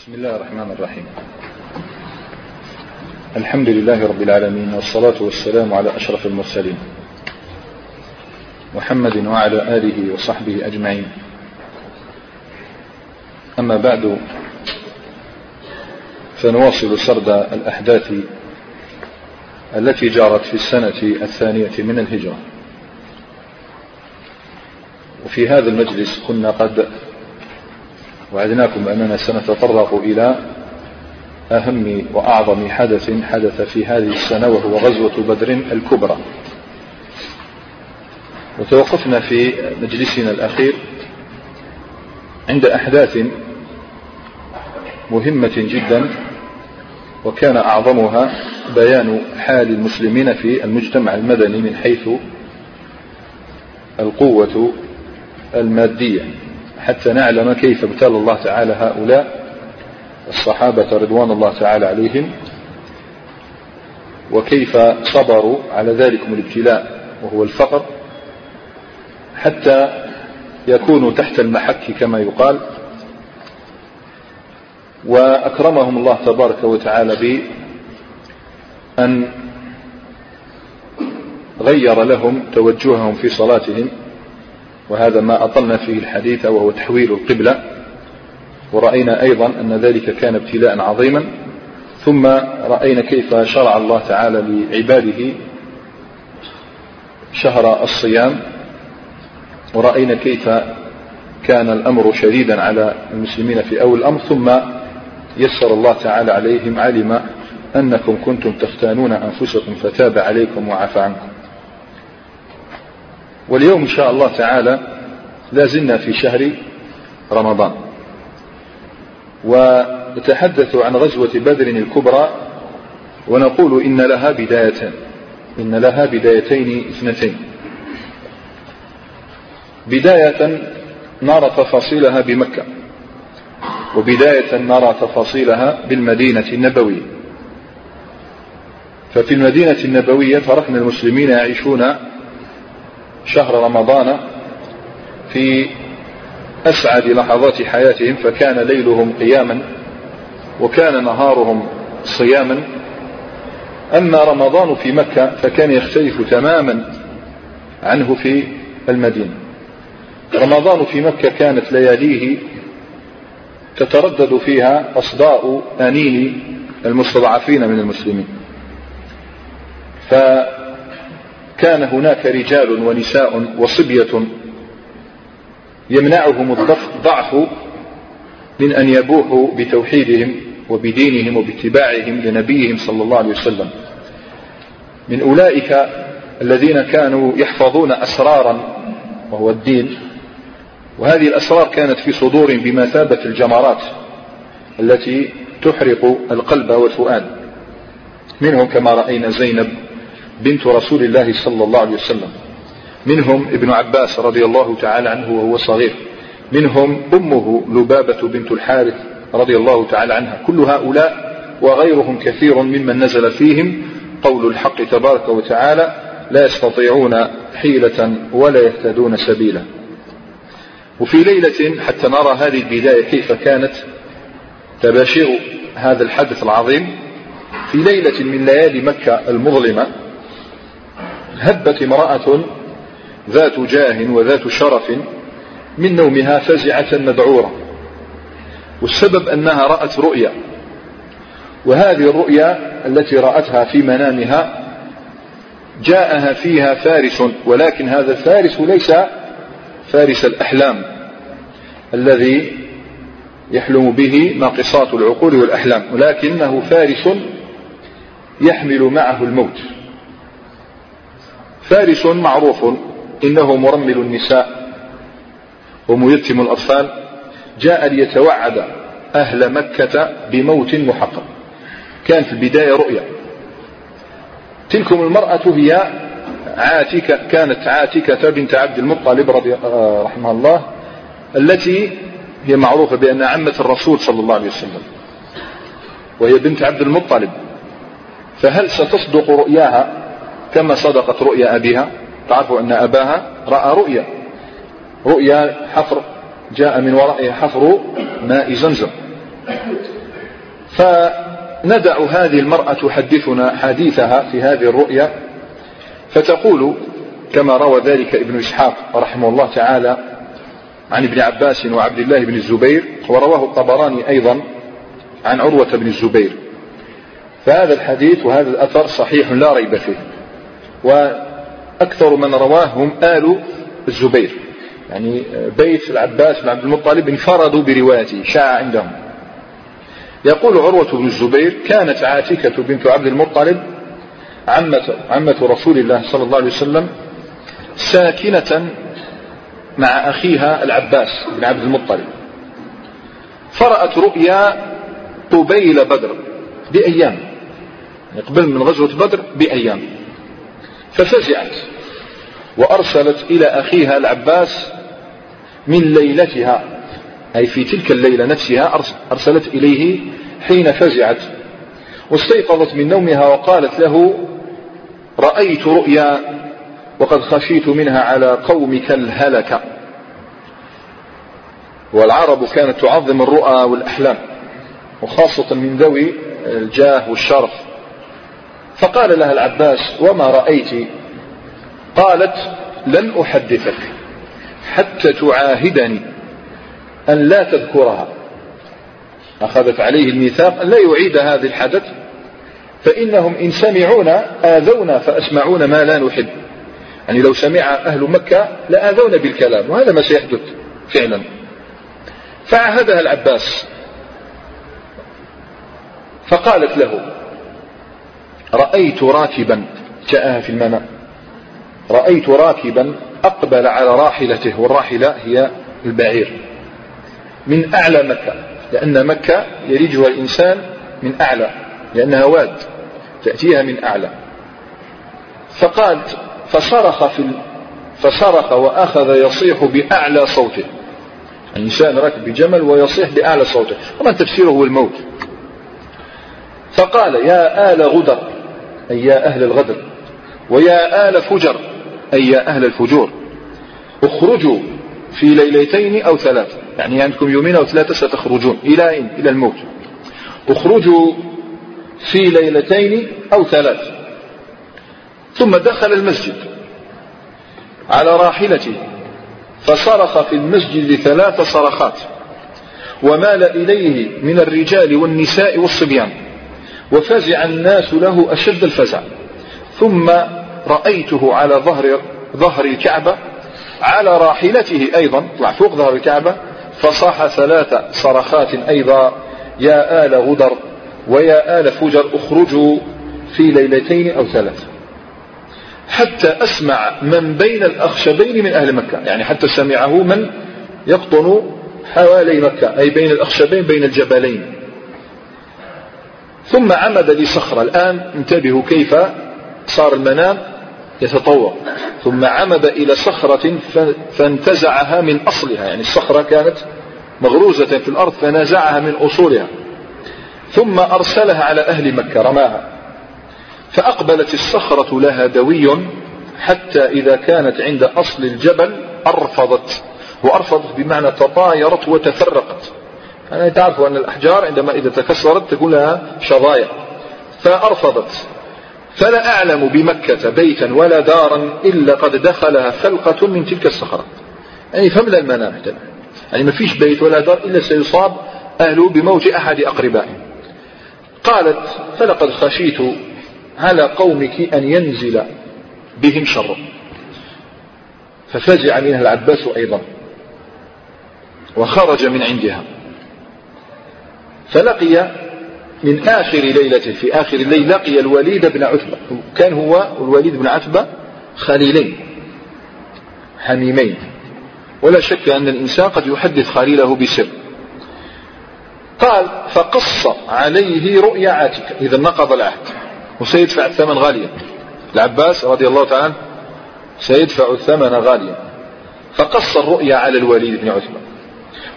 بسم الله الرحمن الرحيم. الحمد لله رب العالمين والصلاة والسلام على أشرف المرسلين. محمد وعلى آله وصحبه أجمعين. أما بعد فنواصل سرد الأحداث التي جرت في السنة الثانية من الهجرة. وفي هذا المجلس كنا قد وعدناكم أننا سنتطرق إلى أهم وأعظم حدث حدث في هذه السنة وهو غزوة بدر الكبرى. وتوقفنا في مجلسنا الأخير عند أحداث مهمة جدا وكان أعظمها بيان حال المسلمين في المجتمع المدني من حيث القوة المادية. حتى نعلم كيف ابتلى الله تعالى هؤلاء الصحابة رضوان الله تعالى عليهم وكيف صبروا على ذلكم الابتلاء وهو الفقر حتى يكونوا تحت المحك كما يقال وأكرمهم الله تبارك وتعالى بأن غير لهم توجههم في صلاتهم وهذا ما أطلنا فيه الحديث وهو تحويل القبلة ورأينا أيضا أن ذلك كان ابتلاء عظيما ثم رأينا كيف شرع الله تعالى لعباده شهر الصيام ورأينا كيف كان الأمر شديدا على المسلمين في أول الأمر ثم يسر الله تعالى عليهم علم أنكم كنتم تختانون أنفسكم فتاب عليكم وعفى عنكم. واليوم إن شاء الله تعالى لازلنا في شهر رمضان. ونتحدث عن غزوة بدر الكبرى ونقول إن لها بدايتين إن لها بدايتين اثنتين. بداية نرى تفاصيلها بمكة وبداية نرى تفاصيلها بالمدينة النبوية. ففي المدينة النبوية تركنا المسلمين يعيشون شهر رمضان في أسعد لحظات حياتهم فكان ليلهم قياما وكان نهارهم صياما. أما رمضان في مكة فكان يختلف تماما عنه في المدينة. رمضان في مكة كانت لياليه تتردد فيها أصداء أنين المستضعفين من المسلمين. فكان هناك رجال ونساء وصبية يمنعهم الضعف من أن يبوحوا بتوحيدهم وبدينهم وباتباعهم لنبيهم صلى الله عليه وسلم. من أولئك الذين كانوا يحفظون أسرارا وهو الدين وهذه الأسرار كانت في صدور بمثابة الجمرات التي تحرق القلب والفؤاد. منهم كما رأينا زينب بنت رسول الله صلى الله عليه وسلم. منهم ابن عباس رضي الله تعالى عنه وهو صغير. منهم أمه لبابة بنت الحارث رضي الله تعالى عنها. كل هؤلاء وغيرهم كثير ممن نزل فيهم قول الحق تبارك وتعالى لا يستطيعون حيلة ولا يهتدون سبيلا. وفي ليلة حتى نرى هذه البداية كيف كانت تباشر هذا الحدث العظيم. في ليلة من ليالي مكة المظلمة هبت امرأة ذات جاه وذات شرف من نومها فزعة مذعورة. والسبب أنها رأت رؤيا. وهذه الرؤيا التي رأتها في منامها جاءها فيها فارس ولكن هذا الفارس ليس فارس الأحلام الذي يحلم به ناقصات العقول والأحلام ولكنه فارس يحمل معه الموت. فارس معروف إنه مرمل النساء وميتم الأطفال جاء ليتوعد أهل مكة بموت محقق. كان في البداية رؤيا. تلكم المرأة هي عاتكة كانت عاتكة بنت عبد المطلب رضي رحمه الله التي هي معروفة بأنها عمة الرسول صلى الله عليه وسلم وهي بنت عبد المطلب. فهل ستصدق رؤياها؟ كما صدقت رؤيا أبيها. تعرفوا أن أباها رأى رؤيا. رؤيا حفر جاء من ورائها حفر ماء زمزم. فندع هذه المرأة تحدثنا حديثها في هذه الرؤيا فتقول كما روى ذلك ابن إسحاق رحمه الله تعالى عن ابن عباس وعبد الله بن الزبير ورواه الطبراني أيضا عن عروة بن الزبير. فهذا الحديث وهذا الأثر صحيح لا ريب فيه. وأكثر من رواه هم آل الزبير. يعني بيت العباس بن عبد المطلب انفردوا بروايته شاع عندهم. يقول عروة بن الزبير كانت عاتكة بنت عبد المطلب عمة, عمة رسول الله صلى الله عليه وسلم ساكنة مع أخيها العباس بن عبد المطلب. فرأت رؤيا قبيل بدر بأيام. يقبل من غزوة بدر بأيام. ففزعت وأرسلت إلى أخيها العباس من ليلتها أي في تلك الليلة نفسها أرسلت إليه حين فزعت واستيقظت من نومها وقالت له رأيت رؤيا وقد خشيت منها على قومك الهلك والعرب كانت تعظم الرؤى والأحلام وخاصة من ذوي الجاه والشرف. فقال لها العباس وما رأيت؟ قالت لن أحدثك حتى تعاهدني أن لا تذكرها. أخذت عليه الميثاق أن لا يعيد هذا الحدث فإنهم إن سمعونا آذونا فأسمعون ما لا نحب. يعني لو سمع أهل مكة لآذونا بالكلام وهذا ما سيحدث فعلا. فعهدها العباس. فقالت له رأيت راكبا جاءها في المنام رأيت راكبا أقبل على راحلته والراحلة هي البعير. من أعلى مكة لأن مكة يلجها الإنسان من أعلى لأنها واد تأتيها من أعلى. فقالت فصرخ في فصرخ وأخذ يصيح بأعلى صوته. الإنسان ركب بجمل ويصيح بأعلى صوته. طبعا تفسيره هو الموت. فقال يا آل غدر أي يا أهل الغدر ويا آل فجر أي يا أهل الفجور. اخرجوا في ليلتين أو ثلاث يعني عندكم يومين أو ثلاثة ستخرجون إلى؟ إلى الموت. اخرجوا في ليلتين أو ثلاث ثم دخل المسجد على راحلته فصرخ في المسجد ثلاث صرخات ومال إليه من الرجال والنساء والصبيان. وفزع الناس له أشد الفزع. ثم رأيته على ظهر ظهر الكعبة على راحلته أيضا طلع فوق ظهر الكعبة فصاح ثلاث صرخات أيضا يا آل غدر ويا آل فجر اخرجوا في ليلتين أو ثلاث. حتى أسمع من بين الأخشبين من أهل مكة يعني حتى سمعه من يقطن حوالي مكة أي بين الأخشبين بين الجبلين. ثم عمد لصخرة الآن انتبهوا كيف صار المنام يتطور. ثم عمد إلى صخرة فانتزعها من أصلها. يعني الصخرة كانت مغروزة في الأرض فنازعها من أصولها. ثم أرسلها على أهل مكة رماها. فأقبلت الصخرة لها دوي حتى إذا كانت عند أصل الجبل أرفضت. وأرفضت بمعنى تطايرت وتفرقت. يعني تعرفوا أن الأحجار عندما إذا تكسرت تكون لها شظايا. فأرفضت. فلا أعلم بمكة بيتا ولا دارا إلا قد دخلها فلقة من تلك الصخرة. يعني فملا المنام يعني ما فيش بيت ولا دار إلا سيصاب أهله بموت أحد أقربائهم قالت فلقد خشيت على قومك أن ينزل بهم شر. ففزع منها العباس أيضا. وخرج من عندها. فلقي من آخر ليلة في آخر الليل لقي الوليد بن عتبة. كان هو الوليد بن عتبة خليلين حميمين. ولا شك أن الإنسان قد يحدث خليله بسر. قال فقص عليه رؤيا عاتكة. إذا نقض العهد. وسيدفع الثمن غاليا. العباس رضي الله تعالى عنه سيدفع الثمن غاليا. فقص الرؤيا على الوليد بن عتبة.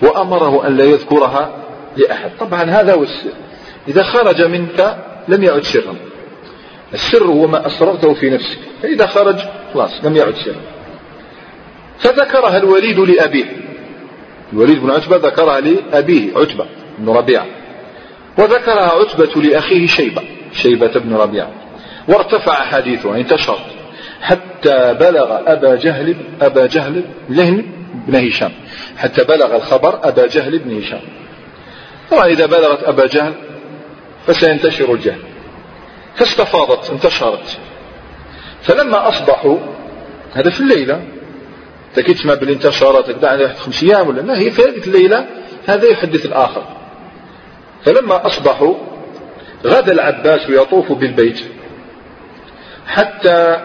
وأمره أن لا يذكرها لأحد. طبعا هذا هو السر. إذا خرج منك لم يعد سرا. السر هو ما أسررته في نفسك. فإذا خرج خلاص لم يعد سرا. فذكرها الوليد لأبيه. الوليد بن عتبة ذكرها لأبيه عتبة بن ربيعة. وذكرها عتبة لأخيه شيبة شيبة بن ربيعة. وارتفع حديثه انتشر. حتى بلغ أبا جهل أبا جهل لهن بن هشام. حتى بلغ الخبر أبا جهل بن هشام. طبعا إذا بلغت أبا جهل فسينتشر الجهل. فاستفاضت انتشرت. فلما أصبحوا هذا في الليلة تكيد تسمع باللي انتشرت واحد خمس أيام ولا لا هي في هذه الليلة هذا يحدث الآخر. فلما أصبحوا غدا العباس يطوف بالبيت حتى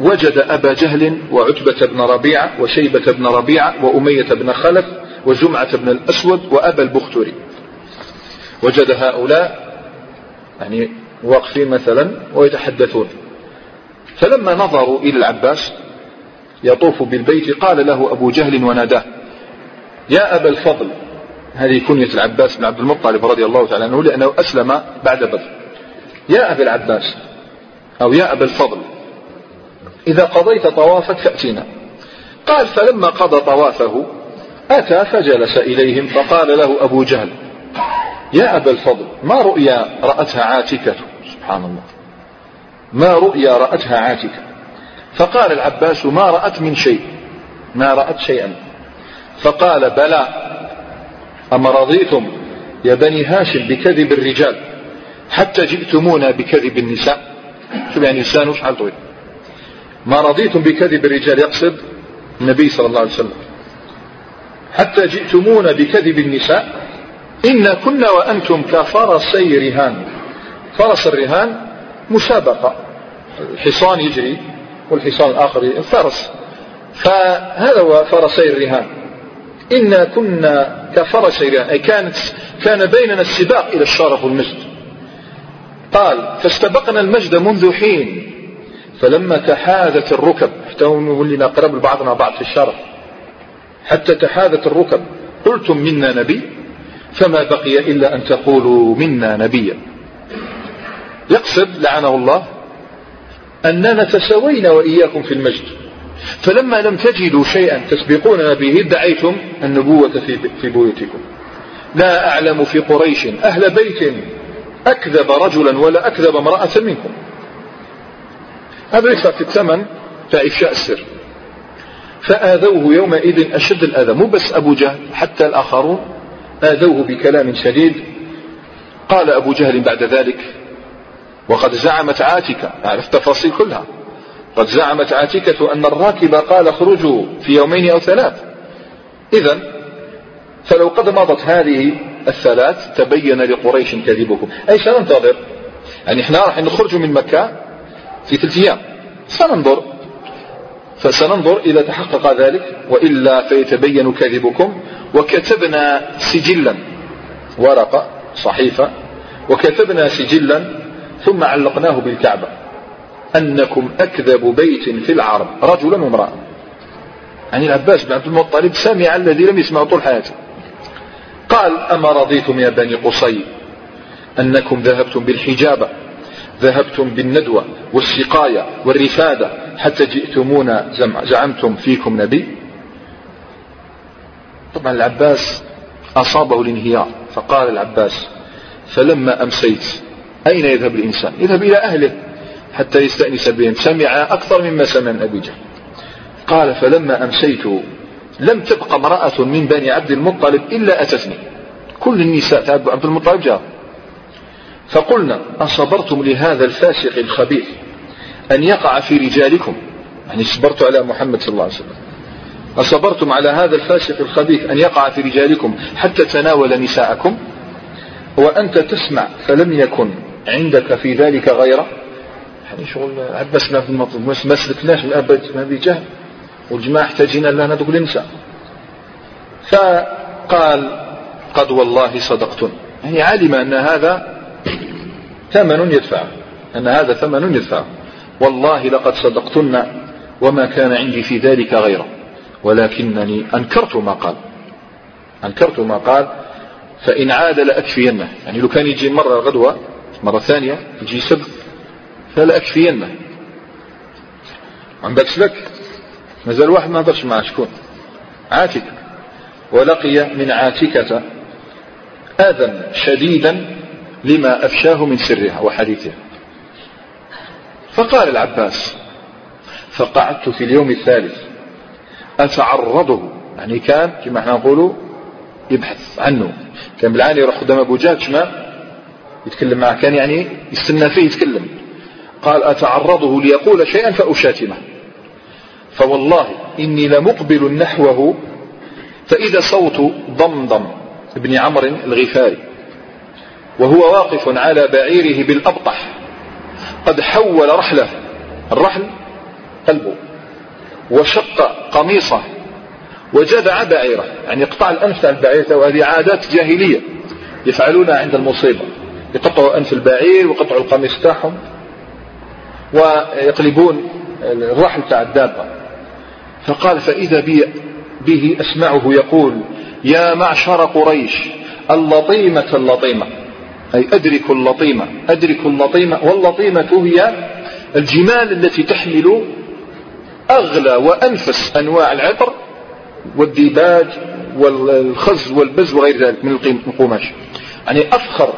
وجد أبا جهل وعتبة بن ربيعة وشيبة بن ربيعة وأمية بن خلف وزمعة بن الأسود وأبا البختري وجد هؤلاء يعني واقفين مثلا ويتحدثون. فلما نظروا إلى العباس يطوف بالبيت قال له أبو جهل وناداه يا أبا الفضل. هذه كنية العباس بن عبد المطلب رضي الله تعالى عنه لأنه أسلم بعد بدر. يا أبا العباس أو يا أبا الفضل إذا قضيت طوافك فأتنا قال فلما قضى طوافه أتى فجلس إليهم فقال له أبو جهل يا أبا الفضل ما رؤيا رأتها عاتكة؟ سبحان الله. ما رؤيا رأتها عاتكة. فقال العباس ما رأت من شيء ما رأت شيئا. فقال بلى أما رضيتم يا بني هاشم بكذب الرجال حتى جئتمونا بكذب النساء؟ شوف يعني لسانه شحال طويل ما رضيتم بكذب الرجال يقصد النبي صلى الله عليه وسلم. حتى جئتمونا بكذب النساء. إن كنا وأنتم كفرسي رهان فرس الرهان مسابقة. الحصان يجري والحصان الآخر الفرس فهذا هو فرسي الرهان. إنا كنا كفرسي رهان أي كانت كان بيننا السباق إلى الشرف والمجد قال فاستبقنا المجد منذ حين. فلما تحاذت الركب حتى نولي نقرب لبعضنا بعض في الشرف. حتى تحاذت الركب. قلتم منا نبي فما بقي إلا أن تقولوا منا نبيا. يقصد لعنه الله أننا تساوينا وإياكم في المجد. فلما لم تجدوا شيئا تسبقوننا به ادعيتم النبوة في بيوتكم. لا أعلم في قريش أهل بيت أكذب رجلا ولا أكذب امرأة منكم. هذا يدفع في الثمن فإفشاء السر. فآذوه يومئذ أشد الأذى. مو بس أبو جهل حتى الآخرون آذوه بكلام شديد. قال أبو جهل بعد ذلك وقد زعمت عاتكة أعرف التفاصيل كلها. قد زعمت عاتكة أن الراكب قال اخرجوا في يومين أو ثلاث. إذا فلو قد مضت هذه الثلاث تبين لقريش كذبكم أي سننتظر. يعني إحنا راح نخرج من مكة في ثلاث أيام. سننظر. فسننظر إذا تحقق ذلك وإلا فيتبين كذبكم وكتبنا سجلا ورقة صحيفة وكتبنا سجلا ثم علقناه بالكعبة. أنكم أكذب بيت في العرب رجلا وامرأة. يعني العباس بن عبد المطلب سمع الذي لم يسمع طول حياته. قال أما رضيتم يا بني قصي أنكم ذهبتم بالحجابة؟ ذهبتم بالندوة والسقاية والرفادة حتى جئتمونا زعمتم فيكم نبي؟ طبعا العباس أصابه الانهيار فقال العباس فلما أمسيت أين يذهب الإنسان؟ يذهب إلى أهله حتى يستأنس بهم سمع أكثر مما سمع من أبي جهل. قال فلما أمسيت لم تبق امرأة من بني عبد المطلب إلا أتتني. كل النساء عبد المطلب جاء فقلنا أصبرتم لهذا الفاسق الخبيث أن يقع في رجالكم يعني صبرت على محمد صلى الله عليه وسلم. أصبرتم على هذا الفاسق الخبيث أن يقع في رجالكم حتى تناول نساءكم؟ وأنت تسمع فلم يكن عندك في ذلك غيرة؟ يعني شغل عبسنا في المطلب ما سلكناش من أبد ما بجهل والجماعة احتاجين لنا ندخل النساء فقال قد والله صدقتن. يعني علم أن هذا ثمن يدفع. أن هذا ثمن يدفع. والله لقد صدقتن وما كان عندي في ذلك غيره. ولكنني أنكرت ما قال. أنكرت ما قال فإن عاد لأكفينه. يعني لو كان يجي مرة غدوة مرة ثانية يجي سب فلأكفينه. عندك سلك مازال واحد ما هضرش معاه شكون؟ عاتك. ولقي من عاتكة أذى شديدا لما أفشاه من سرها وحديثها. فقال العباس فقعدت في اليوم الثالث أتعرضه؟ يعني كان كما إحنا نقول يبحث عنه. كان بالعالي يروح قدام أبو جهل شما يتكلم معه كان يعني يستنى فيه يتكلم. قال أتعرضه ليقول شيئا فأشاتمه. فوالله إني لمقبل نحوه فإذا صوت ضمضم ابن عمرو الغفاري. وهو واقف على بعيره بالأبطح. قد حول رحله. الرحل قلبه. وشق قميصه. وجدع بعيره. يعني يقطع الأنف تاع البعير وهذه عادات جاهلية. يفعلونها عند المصيبة. يقطعوا أنف البعير ويقطعوا القميص تاعهم. ويقلبون الرحل تاع الدابة. فقال فإذا بي به أسمعه يقول يا معشر قريش اللطيمة اللطيمة. أي أدرك اللطيمة أدرك اللطيمة واللطيمة هي الجمال التي تحمل أغلى وأنفس أنواع العطر والديباج والخز والبز وغير ذلك من القماش. يعني أفخر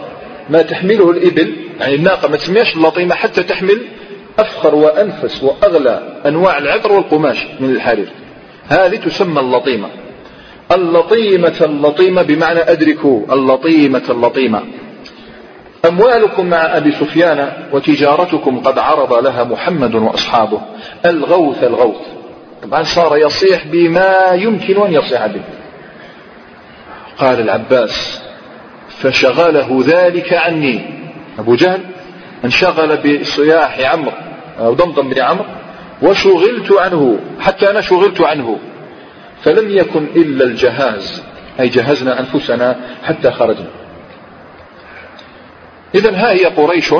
ما تحمله الإبل يعني الناقة ما تسميهاش اللطيمة حتى تحمل أفخر وأنفس وأغلى أنواع العطر والقماش من الحرير. هذه تسمى اللطيمة. اللطيمة اللطيمة بمعنى أدركوا اللطيمة اللطيمة. أموالكم مع أبي سفيان وتجارتكم قد عرض لها محمد وأصحابه. الغوث الغوث. طبعا صار يصيح بما يمكن أن يصيح به. قال العباس فشغله ذلك عني. أبو جهل انشغل بصياح عمرو أو ضمضم بن عمرو وشغلت عنه حتى أنا شغلت عنه. فلم يكن إلا الجهاز أي جهزنا أنفسنا حتى خرجنا. إذا ها هي قريش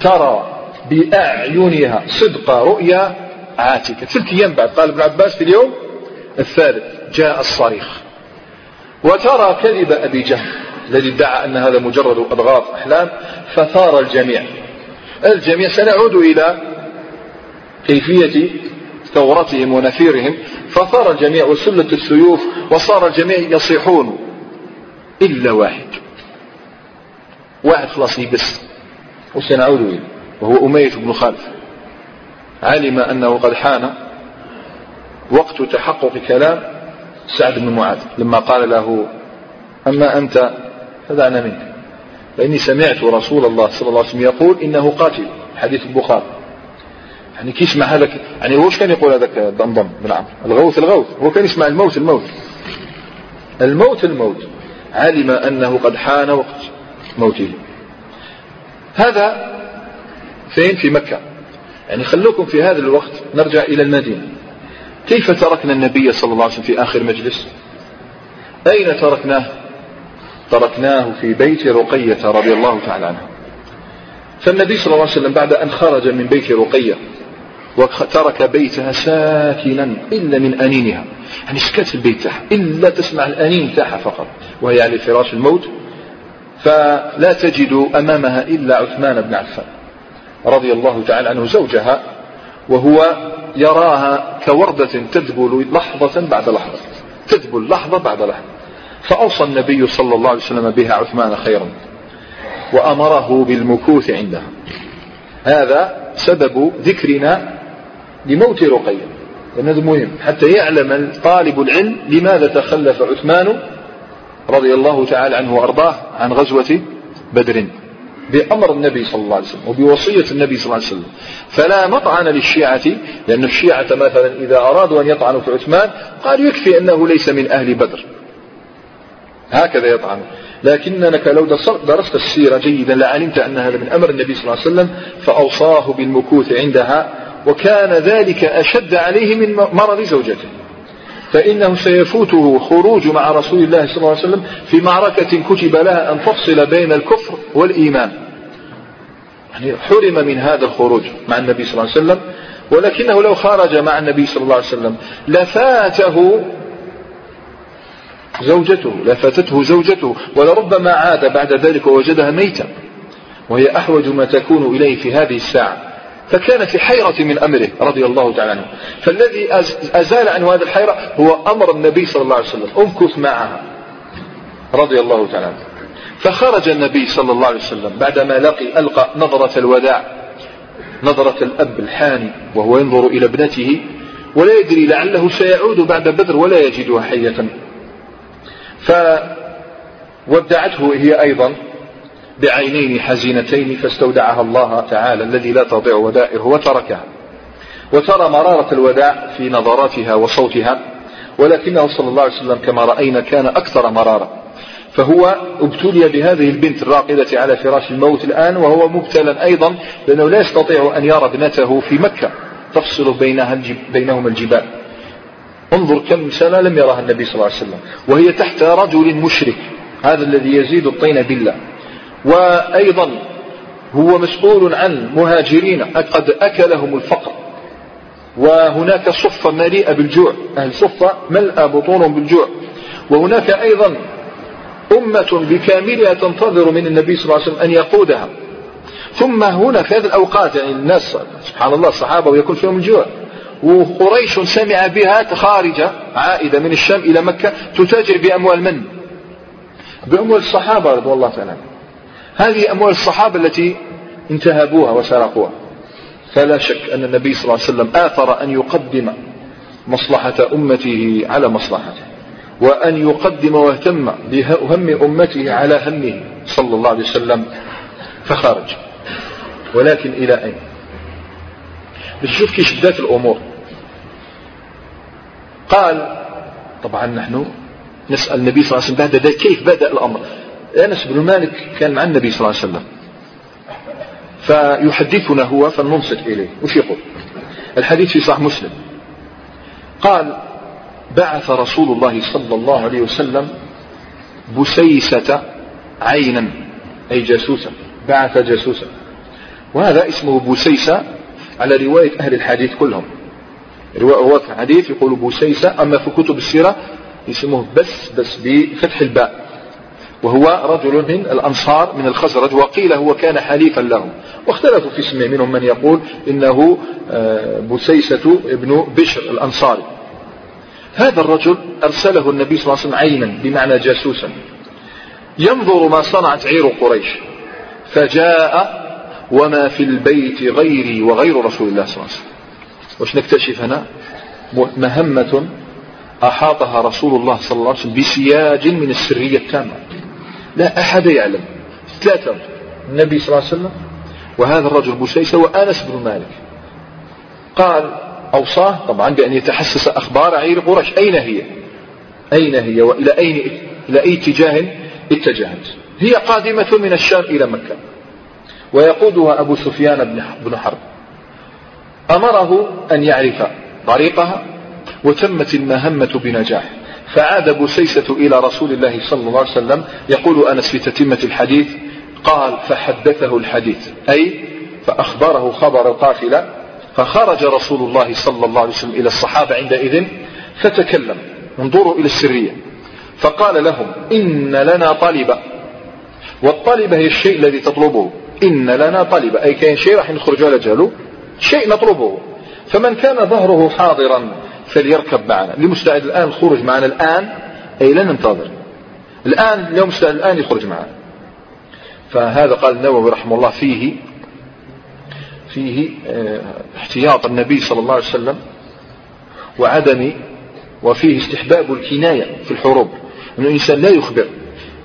ترى بأعينها صدق رؤيا عاتكة. ثلاث أيام بعد قال ابن عباس في اليوم الثالث جاء الصريخ. وترى كذب أبي جهل الذي ادعى أن هذا مجرد أضغاث أحلام فثار الجميع. الجميع سنعود إلى كيفية ثورتهم ونفيرهم. فثار الجميع وسلت السيوف وصار الجميع يصيحون إلا واحد. واحد خلاص يبس. وسنعود إليه وهو أمية بن خالف. علم أنه قد حان وقت تحقق كلام سعد بن معاذ. لما قال له أما أنت فدعنا منك. فإني سمعت رسول الله صلى الله عليه وسلم يقول إنه قاتل. حديث البخاري. يعني كي يسمع هذاك يعني هو كان يقول هذاك ضمضم بن عمرو؟ الغوث الغوث. هو كان يسمع الموت الموت. الموت الموت. علم أنه قد حان وقت موته. هذا فين؟ في مكة. يعني خلوكم في هذا الوقت نرجع إلى المدينة. كيف تركنا النبي صلى الله عليه وسلم في آخر مجلس؟ أين تركناه؟ تركناه في بيت رقية رضي الله تعالى عنها فالنبي صلى الله عليه وسلم بعد أن خرج من بيت رقية وترك بيتها ساكنا إلا من أنينها. يعني سكت البيت تاعها. إلا تسمع الأنين تاعها فقط. وهي على فراش الموت. فلا تجد أمامها إلا عثمان بن عفان رضي الله تعالى عنه زوجها وهو يراها كوردة تذبل لحظة بعد لحظة تذبل لحظة بعد لحظة. فأوصى النبي صلى الله عليه وسلم بها عثمان خيرا وأمره بالمكوث عندها. هذا سبب ذكرنا لموت رقية هذا مهم حتى يعلم طالب العلم لماذا تخلف عثمان رضي الله تعالى عنه وأرضاه عن غزوة بدر. بأمر النبي صلى الله عليه وسلم وبوصية النبي صلى الله عليه وسلم. فلا مطعن للشيعة لأن الشيعة مثلا إذا أرادوا أن يطعنوا في عثمان قالوا يكفي أنه ليس من أهل بدر. هكذا يطعنوا لكنك لو درست السيرة جيدا لعلمت أن هذا من أمر النبي صلى الله عليه وسلم فأوصاه بالمكوث عندها وكان ذلك أشد عليه من مرض زوجته. فإنه سيفوته خروج مع رسول الله صلى الله عليه وسلم في معركة كتب لها أن تفصل بين الكفر والإيمان. يعني حرم من هذا الخروج مع النبي صلى الله عليه وسلم ولكنه لو خرج مع النبي صلى الله عليه وسلم لفاته زوجته لفاتته زوجته ولربما عاد بعد ذلك ووجدها ميتا وهي أحوج ما تكون إليه في هذه الساعة. فكان في حيرة من أمره رضي الله تعالى عنه. فالذي أزال عنه هذه الحيرة هو أمر النبي صلى الله عليه وسلم. امكث معها. رضي الله تعالى عنه. فخرج النبي صلى الله عليه وسلم بعدما لقي ألقى نظرة الوداع نظرة الأب الحاني وهو ينظر إلى ابنته ولا يدري لعله سيعود بعد بدر ولا يجدها حية. فودعته هي أيضا بعينين حزينتين فاستودعها الله تعالى الذي لا تضيع ودائعه وتركها. وترى مرارة الوداع في نظراتها وصوتها ولكنه صلى الله عليه وسلم كما رأينا كان أكثر مرارة. فهو ابتلي بهذه البنت الراقدة على فراش الموت الآن وهو مبتلى أيضا لأنه لا يستطيع أن يرى ابنته في مكة. تفصل بينها الجب بينهما الجبال. انظر كم سنة لم يرها النبي صلى الله عليه وسلم وهي تحت رجل مشرك هذا الذي يزيد الطين بالله. وأيضا هو مسؤول عن مهاجرين قد أكلهم الفقر. وهناك صفة مليئة بالجوع. أهل صفة ملأ بطونهم بالجوع. وهناك أيضا أمة بكاملها تنتظر من النبي صلى الله عليه وسلم أن يقودها. ثم هنا في هذه الأوقات يعني الناس سبحان الله الصحابة ويكون فيهم الجوع. وقريش سمع بها خارجة عائدة من الشام إلى مكة تتاجر بأموال من؟ بأموال الصحابة رضي الله تعالى. هذه أموال الصحابة التي انتهبوها وسرقوها. فلا شك أن النبي صلى الله عليه وسلم آثر أن يقدم مصلحة أمته على مصلحته وأن يقدم واهتم بهم أمته على همه صلى الله عليه وسلم فخرج. ولكن إلى أين؟ بتشوف كيف بدات الأمور. قال طبعا نحن نسأل النبي صلى الله عليه وسلم بعد ذلك كيف بدأ الأمر؟ أنس بن مالك كان مع النبي صلى الله عليه وسلم. فيحدثنا هو فننصت إليه. وش يقول؟ الحديث في صحيح مسلم. قال بعث رسول الله صلى الله عليه وسلم بسيسة عينا أي جاسوسا. بعث جاسوسا. وهذا اسمه بسيسة على رواية أهل الحديث كلهم. رواية الحديث يقول بسيسة أما في كتب السيرة يسموه بس بس بفتح الباء. وهو رجل من الأنصار من الخزرج وقيل هو كان حليفا لهم واختلفوا في اسمه منهم من يقول إنه آه، بسيسة ابن بشر الأنصاري. هذا الرجل أرسله النبي صلى الله عليه وسلم عينا بمعنى جاسوسا. ينظر ما صنعت عير قريش. فجاء وما في البيت غيري وغير رسول الله صلى الله عليه وسلم. وش نكتشف هنا؟ مهمة أحاطها رسول الله صلى الله عليه وسلم بسياج من السرية التامة. لا أحد يعلم. ثلاثة النبي صلى الله عليه وسلم؟ وهذا الرجل بسيسة وأنس بن مالك. قال أوصاه طبعا بأن يتحسس أخبار عير قريش. أين هي؟ أين هي؟ وإلى أين؟ إلى أي اتجاه اتجهت؟ هي قادمة من الشام إلى مكة. ويقودها أبو سفيان بن حرب. أمره أن يعرف طريقها وتمت المهمة بنجاح. فعاد بسيسة إلى رسول الله صلى الله عليه وسلم يقول أنس في تتمة الحديث قال فحدثه الحديث. أي فأخبره خبر القافلة فخرج رسول الله صلى الله عليه وسلم إلى الصحابة عندئذ فتكلم انظروا إلى السرية. فقال لهم إن لنا طالبة والطالبة هي الشيء الذي تطلبه إن لنا طالبة أي كان شيء راح نخرج على جهله؟ شيء نطلبه. فمن كان ظهره حاضرا فليركب معنا. لمستعد الآن الخروج معنا. الآن أي لن ننتظر. الآن اليوم مستعد الآن يخرج معنا. فهذا قال النووي رحمه الله فيه فيه آه، احتياط النبي صلى الله عليه وسلم وعدم وفيه استحباب الكناية في الحروب. أن الإنسان لا يخبر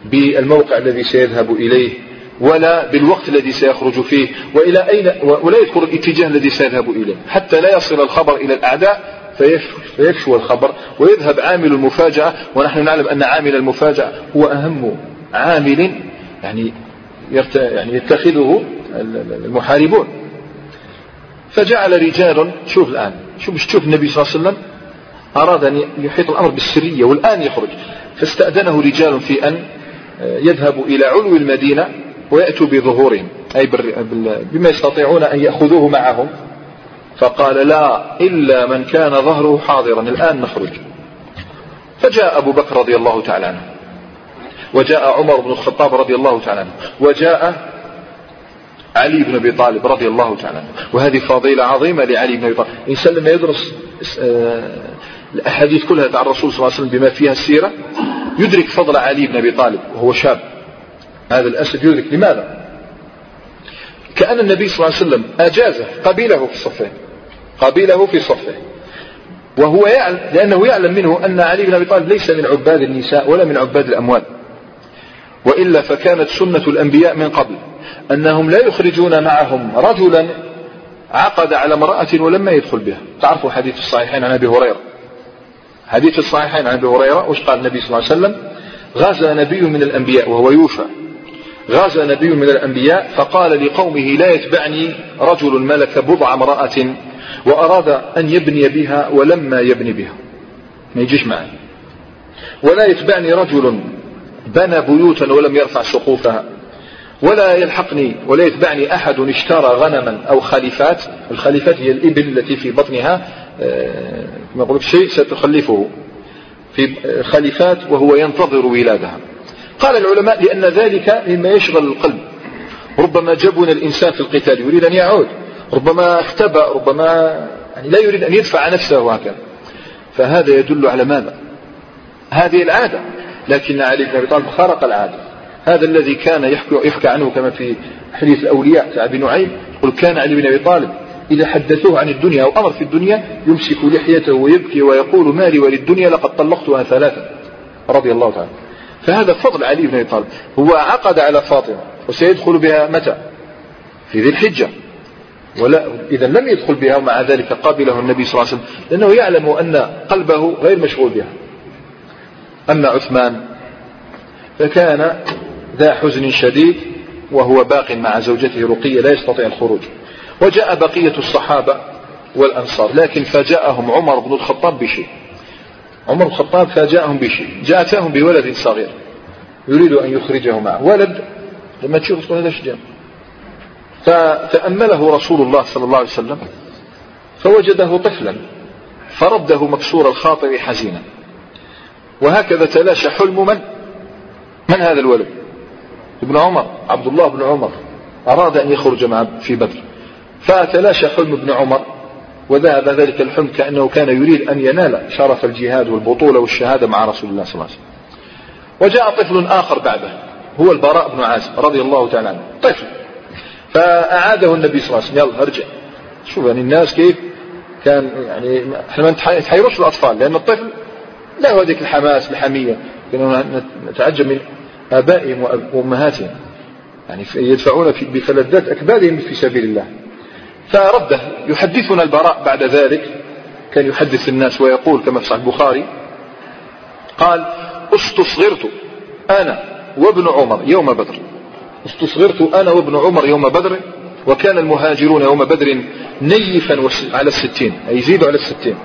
بالموقع الذي سيذهب إليه ولا بالوقت الذي سيخرج فيه وإلى أين ولا يذكر الاتجاه الذي سيذهب إليه. حتى لا يصل الخبر إلى الأعداء فيفشو الخبر ويذهب عامل المفاجأة ونحن نعلم أن عامل المفاجأة هو أهم عامل يعني يعني يتخذه المحاربون. فجعل رجال شوف الآن شوف تشوف النبي صلى الله عليه وسلم؟ أراد أن يحيط الأمر بالسرية والآن يخرج. فاستأذنه رجال في أن يذهبوا إلى علو المدينة ويأتوا بظهورهم أي بما يستطيعون أن يأخذوه معهم. فقال لا إلا من كان ظهره حاضرا الآن نخرج. فجاء أبو بكر رضي الله تعالى عنه وجاء عمر بن الخطاب رضي الله تعالى عنه وجاء علي بن أبي طالب رضي الله تعالى عنه. وهذه فضيلة عظيمة لعلي بن أبي طالب. الانسان لما يدرس آه، الأحاديث كلها عن الرسول صلى الله عليه وسلم بما فيها السيرة يدرك فضل علي بن أبي طالب وهو شاب. هذا الأسد يدرك. لماذا؟ كأن النبي صلى الله عليه وسلم أجازه قبيله في الصفين. قبيله في صفه. وهو يعلم لأنه يعلم منه أن علي بن أبي طالب ليس من عباد النساء ولا من عباد الأموال. وإلا فكانت سنة الأنبياء من قبل. أنهم لا يخرجون معهم رجلا عقد على امرأة ولما يدخل بها. تعرفوا حديث الصحيحين عن أبي هريرة. حديث الصحيحين عن أبي هريرة وش قال النبي صلى الله عليه وسلم؟ غزا نبي من الأنبياء وهو يوشع غزا نبي من الأنبياء فقال لقومه لا يتبعني رجل ملك بضع امرأة وأراد أن يبني بها ولما يبني بها. ما يجيش معي. ولا يتبعني رجل بنى بيوتا ولم يرفع سقوفها. ولا يلحقني ولا يتبعني أحد اشترى غنما أو خليفات. الخليفات هي الإبل التي في بطنها. آه، ما قلت شيء ستخلفه. في خليفات وهو ينتظر ولادها. قال العلماء لأن ذلك مما يشغل القلب. ربما جبن الإنسان في القتال. يريد أن يعود. ربما اختبأ ربما يعني لا يريد أن يدفع نفسه هكذا. فهذا يدل على ماذا؟ هذه العادة. لكن علي بن أبي طالب خرق العادة. هذا الذي كان يحكي, يحكى عنه كما في حديث الأولياء تاع ابن نعيم. يقول كان علي بن أبي طالب إذا حدثوه عن الدنيا أو أمر في الدنيا يمسك لحيته ويبكي ويقول مالي وللدنيا لقد طلقتها ثلاثة. رضي الله تعالى. فهذا فضل علي بن أبي طالب. هو عقد على فاطمة وسيدخل بها متى؟ في ذي الحجة. ولا إذا لم يدخل بها ومع ذلك قابله النبي صلى الله عليه وسلم لأنه يعلم أن قلبه غير مشغول بها. أما عثمان فكان ذا حزن شديد وهو باق مع زوجته رقية لا يستطيع الخروج. وجاء بقية الصحابة والأنصار لكن فاجأهم عمر بن الخطاب بشيء. عمر بن الخطاب فاجأهم بشيء جاءتهم بولد صغير يريد أن يخرجه معه. ولد لما تشوف تقول هذا شجاع فتأمله رسول الله صلى الله عليه وسلم فوجده طفلا فرده مكسور الخاطر حزينا. وهكذا تلاشى حلم من؟ من هذا الولد؟ ابن عمر عبد الله بن عمر. أراد أن يخرج مع في بدر. فتلاشى حلم ابن عمر وذهب ذلك الحلم كأنه كان يريد أن ينال شرف الجهاد والبطولة والشهادة مع رسول الله صلى الله عليه وسلم. وجاء طفل آخر بعده هو البراء بن عازب رضي الله تعالى عنه. طفل. فأعاده النبي صلى الله عليه وسلم. يلا ارجع. شوف يعني الناس كيف كان يعني إحنا ما نتحيروش الأطفال لأن الطفل له هذيك الحماس الحمية. نتعجب من آبائهم وأمهاتهم. يعني يدفعون بفلذات أكبادهم في سبيل الله. فرده يحدثنا البراء بعد ذلك. كان يحدث الناس ويقول كما في صحيح البخاري قال أستصغرت أنا وابن عمر يوم بدر. استصغرت أنا وابن عمر يوم بدر وكان المهاجرون يوم بدر نيفا على الستين أي يزيدوا على الستين.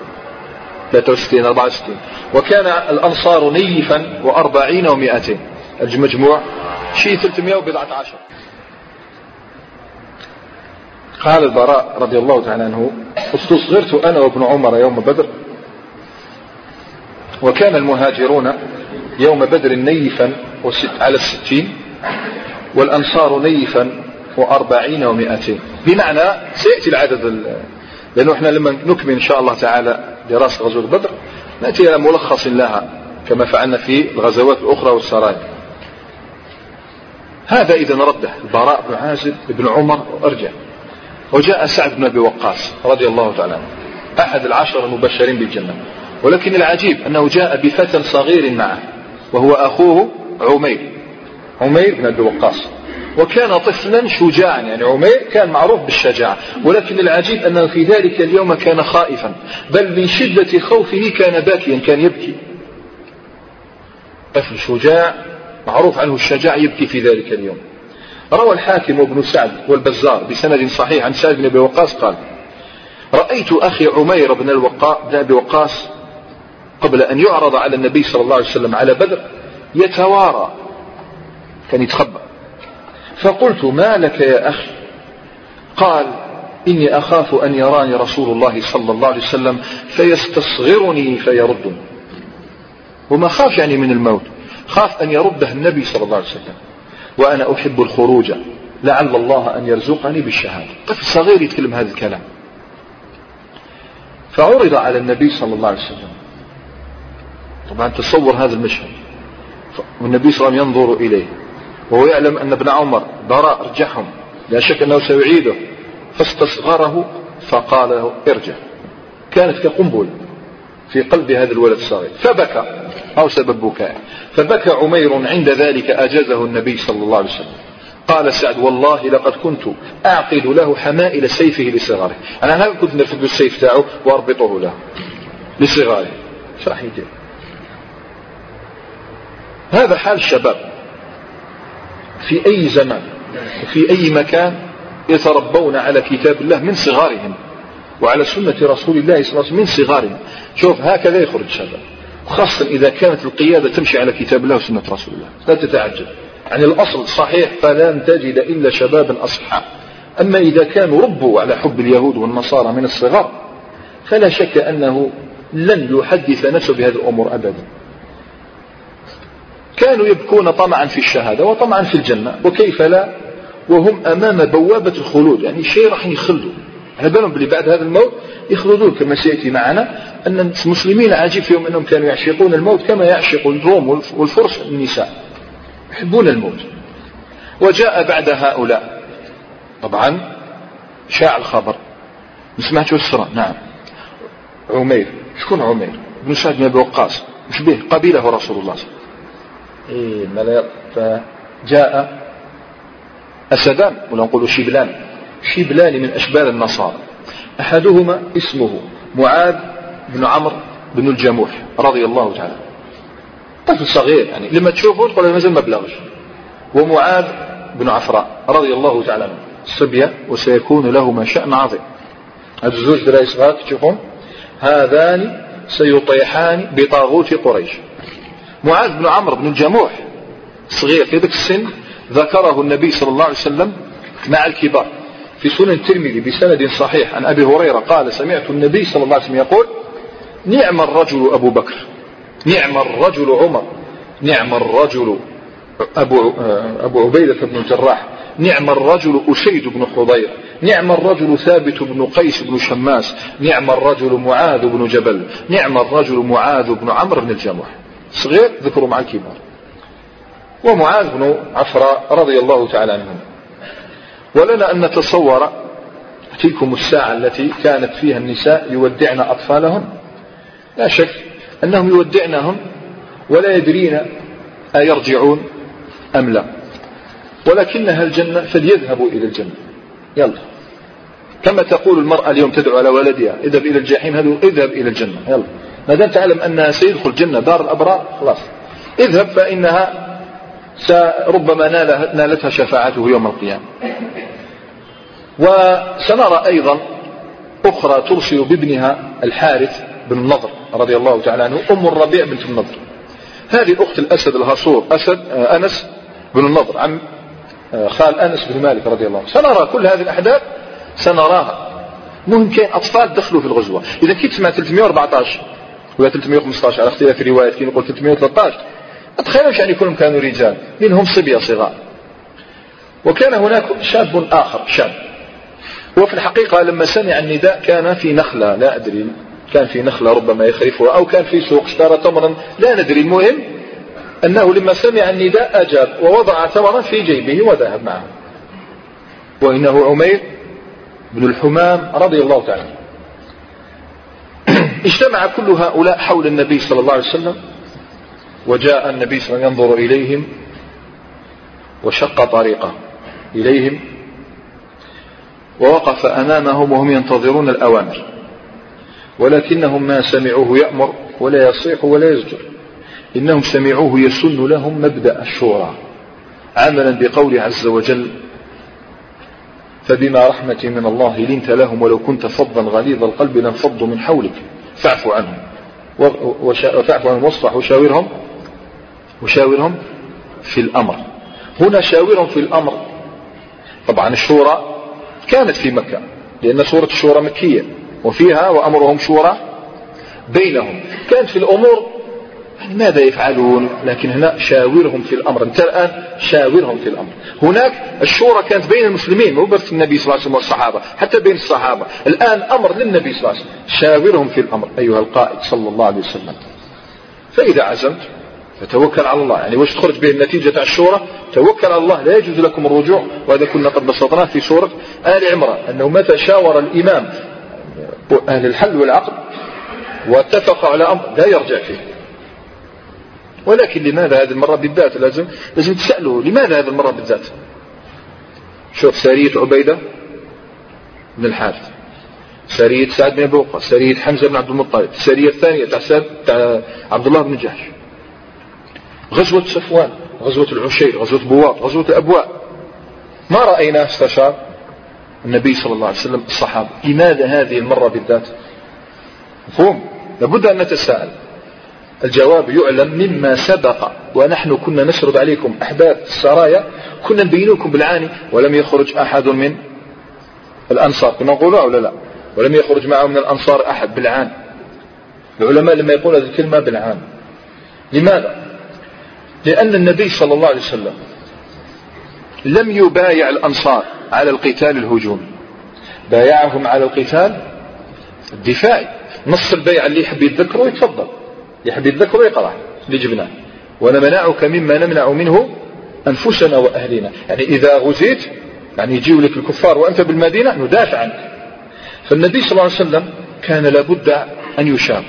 63 64 وكان الأنصار نيفا وأربعين ومائتين. المجموع شيء 300 وبضعة عشر. قال البراء رضي الله تعالى عنه استصغرت أنا وابن عمر يوم بدر. وكان المهاجرون يوم بدر نيفا على الستين. والأنصار نيفا وأربعين ومائتين. بمعنى سيأتي العدد لأنه إحنا لما نكمل إن شاء الله تعالى دراسة غزوة بدر نأتي إلى ملخص لها كما فعلنا في الغزوات الأخرى والسرايا. هذا إذا رده البراء بن عازب بن عمر وأرجع. وجاء سعد بن أبي وقاص رضي الله تعالى عنه أحد العشر المبشرين بالجنة. ولكن العجيب أنه جاء بفتى صغير معه وهو أخوه عمير. عمير بن أبي وقاص. وكان طفلا شجاعا يعني عمير كان معروف بالشجاعة. ولكن العجيب أنه في ذلك اليوم كان خائفا. بل من شدة خوفه كان باكيا كان يبكي. طفل شجاع معروف عنه الشجاع يبكي في ذلك اليوم. روى الحاكم وابن سعد والبزار بسند صحيح عن سعد بن أبي وقاص قال رأيت أخي عمير بن الوقاء بن أبي وقاص قبل أن يعرض على النبي صلى الله عليه وسلم على بدر يتوارى كان يتخبى فقلت ما لك يا أخي؟ قال إني أخاف أن يراني رسول الله صلى الله عليه وسلم فيستصغرني فيردني. وما خاف يعني من الموت خاف أن يرده النبي صلى الله عليه وسلم. وأنا أحب الخروج لعل الله أن يرزقني بالشهادة. طفل صغير يتكلم هذا الكلام. فعرض على النبي صلى الله عليه وسلم. طبعا تصور هذا المشهد. والنبي صلى الله عليه وسلم ينظر إليه. وهو يعلم أن ابن عمر براء رجعهم لا شك أنه سيعيده. فاستصغره فقال له ارجع. كانت كقنبل في قلب هذا الولد الصغير. فبكى أو سبب بكائه. فبكى عمير عند ذلك أجازه النبي صلى الله عليه وسلم. قال سعد والله لقد كنت أعقد له حمائل سيفه لصغاره. أنا أنا كنت نرفد السيف تاعه وأربطه له لصغاره؟ هذا حال الشباب في أي زمان وفي أي مكان يتربون على كتاب الله من صغارهم وعلى سنة رسول الله صلى الله عليه وسلم من صغارهم. شوف هكذا يخرج الشباب خاصة إذا كانت القيادة تمشي على كتاب الله وسنة رسول الله. لا تتعجب. يعني الأصل صحيح فلن تجد إلا شبابا أصحاء أما إذا كانوا ربوا على حب اليهود والنصارى من الصغر فلا شك أنه لن يحدث نفسه بهذه الأمور أبدا. كانوا يبكون طمعا في الشهادة وطمعا في الجنة وكيف لا؟ وهم أمام بوابة الخلود. يعني شيء راح يخلدوا. على بالهم بلي بعد هذا الموت يخلدون كما سيأتي معنا أن المسلمين عجيب فيهم أنهم كانوا يعشقون الموت كما يعشق الروم والفرس النساء. يحبون الموت. وجاء بعد هؤلاء. طبعا شاع الخبر. ما سمعتوا السرى نعم. عمير. شكون عمير؟ بن سعد بن أبي وقاص. مش به قبيلة رسول الله صلى الله عليه وسلم. فجاء أسدان ولا نقول شبلان. شبلان من أشبال النصارى. أحدهما اسمه معاذ بن عمرو بن الجموح رضي الله تعالى طفل صغير يعني لما تشوفه تقول مازال ما بلغش. ومعاذ بن عفراء رضي الله تعالى عنه. صبية وسيكون لهما شأن عظيم. هذا الزوج دراي صغار تشوفهم؟ هذان سيطيحان بطاغوت قريش. معاذ بن عمرو بن الجموح صغير في ذاك السن ذكره النبي صلى الله عليه وسلم مع الكبار. في سنن الترمذي بسند صحيح عن أبي هريرة قال سمعت النبي صلى الله عليه وسلم يقول نعم الرجل أبو بكر نعم الرجل عمر نعم الرجل أبو, أبو عبيدة بن الجراح نعم الرجل أسيد بن حضير نعم الرجل ثابت بن قيس بن شماس نعم الرجل معاذ بن جبل نعم الرجل معاذ بن عمرو بن الجموح. صغير ذكروا مع الكبار. ومعاذ بن عفراء رضي الله تعالى عنهم ولنا أن نتصور تلكم الساعة التي كانت فيها النساء يودعن أطفالهن. لا شك أنهم يودعنهم ولا يدرين أيرجعون أم لا. ولكنها الجنة فليذهبوا إلى الجنة. يلا. كما تقول المرأة اليوم تدعو على ولدها اذهب إلى الجحيم هذا اذهب إلى الجنة. يلا. ما دام تعلم أنها سيدخل الجنة دار الأبرار خلاص. اذهب فإنها ربما نالتها شفاعته يوم القيامة. وسنرى أيضا أخرى ترسل بابنها الحارث بن النضر رضي الله تعالى عنه أم الربيع بنت النضر. هذه أخت الأسد الهصور أسد آه، أنس بن النضر عم آه، خال أنس بن مالك رضي الله عنه. سنرى كل هذه الأحداث سنراها. مهم كاين أطفال دخلوا في الغزوة. إذا كنت تسمع 314 ولا 315 على اختلاف الروايات كي نقول 313 تخيلوا يعني كلهم كانوا رجال منهم صبية صغار. وكان هناك شاب آخر شاب. وفي الحقيقة لما سمع النداء كان في نخلة لا أدري كان في نخلة ربما يخرفها أو كان في سوق اشترى تمرا لا ندري. المهم أنه لما سمع النداء أجاب ووضع تمرا في جيبه وذهب معه. وإنه عمير بن الحمام رضي الله تعالى اجتمع كل هؤلاء حول النبي صلى الله عليه وسلم وجاء النبي صلى الله عليه وسلم ينظر إليهم وشق طريقه إليهم ووقف أمامهم وهم ينتظرون الأوامر ولكنهم ما سمعوه يأمر ولا يصيح ولا يزجر. إنهم سمعوه يسن لهم مبدأ الشورى عملا بقوله عز وجل فبما رحمة من الله لنت لهم ولو كنت فظا غليظ القلب لانفضوا من حولك. فاعف عنهم. فاعف عنهم واصفح وشاورهم. وشاورهم في الأمر. هنا شاورهم في الأمر. طبعا الشورى كانت في مكة لأن سورة الشورى مكية وفيها وأمرهم شورى بينهم. كانت في الأمور يعني ماذا يفعلون؟ لكن هنا شاورهم في الأمر. أنت الآن شاورهم في الأمر. هناك الشورى كانت بين المسلمين مو بس النبي صلى الله عليه وسلم والصحابة حتى بين الصحابة. الآن أمر للنبي صلى الله عليه وسلم. شاورهم في الأمر أيها القائد صلى الله عليه وسلم. فإذا عزمت فتوكل على الله. يعني واش تخرج به النتيجة تاع الشورى؟ توكل على الله لا يجوز لكم الرجوع وهذا كنا قد بسطناه في سورة آل عمران أنه متى شاور الإمام أهل الحل والعقد واتفق على أمر لا يرجع فيه. ولكن لماذا هذه المرة بالذات؟ لازم لازم تسأله لماذا هذه المرة بالذات؟ شوف سارية عبيدة بن الحارث سرية سعد بن أبي سرية حمزة بن عبد المطلب السرية الثانية تاع تاع عبد الله بن جحش غزوة صفوان غزوة العشير غزوة بواط غزوة الأبواء. ما رأينا استشار النبي صلى الله عليه وسلم الصحابة. لماذا هذه المرة بالذات؟ مفهوم؟ لابد أن نتساءل. الجواب يعلم مما سبق. ونحن كنا نسرد عليكم أحداث السرايا كنا نبين لكم بالعاني ولم يخرج أحد من الأنصار. كنا نقولها ولا لا ولم يخرج معه من الأنصار أحد بالعام العلماء لما يقول هذه الكلمة بالعام لماذا؟ لأن النبي صلى الله عليه وسلم لم يبايع الأنصار على القتال الهجومي. بايعهم على القتال الدفاعي. نص البيع اللي يحب يتذكره يتفضل يحب يتذكره يقرأ. اللي جبناه ونمنعك مما نمنع منه أنفسنا وأهلنا يعني إذا غزيت يعني يجيوا لك الكفار وأنت بالمدينة ندافع عنك. فالنبي صلى الله عليه وسلم كان لابد أن يشاب.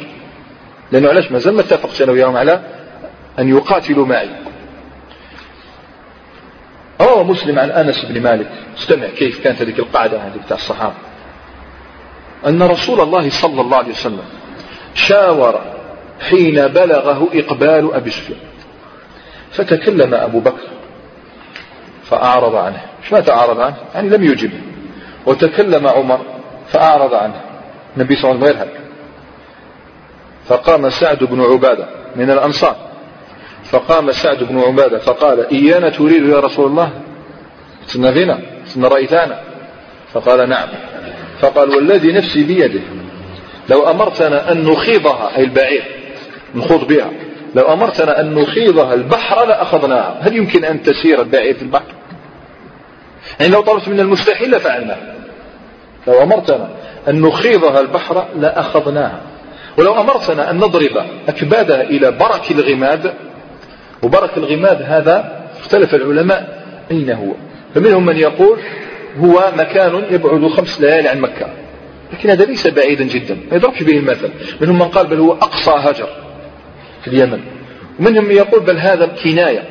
لأنه علاش؟ مازال ما اتفقت أنا وياهم على أن يقاتلوا معي. روى مسلم عن أنس بن مالك. استمع كيف كانت هذه القاعدة هذه بتاع الصحابة. أن رسول الله صلى الله عليه وسلم شاور حين بلغه إقبال أبي سفيان. فتكلم أبو بكر فأعرض عنه. ما تعارض عنه؟ يعني لم يجب وتكلم عمر فأعرض عنه. النبي صلى الله عليه وسلم يرهب فقام سعد بن عبادة من الأنصار. فقام سعد بن عبادة فقال إيانا تريد يا رسول الله؟ سنا فينا سنا رأيتانا فقال نعم. فقال والذي نفسي بيده لو أمرتنا أن نخيضها أي البعير نخوض بها. لو أمرتنا أن نخيضها البحر لأخذناها هل يمكن أن تسير البعير في البحر؟ يعني لو طلبت من المستحيل لفعلناه لو أمرتنا أن نخيضها البحر لأخذناها ولو أمرتنا أن نضرب أكبادها إلى برك الغماد وبرك الغماد هذا اختلف العلماء أين هو. فمنهم من يقول هو مكان يبعد خمس ليالي عن مكة. لكن هذا ليس بعيدا جدا. ما يضربش به المثل. منهم من قال بل هو أقصى هجر. في اليمن. ومنهم من يقول بل هذا كناية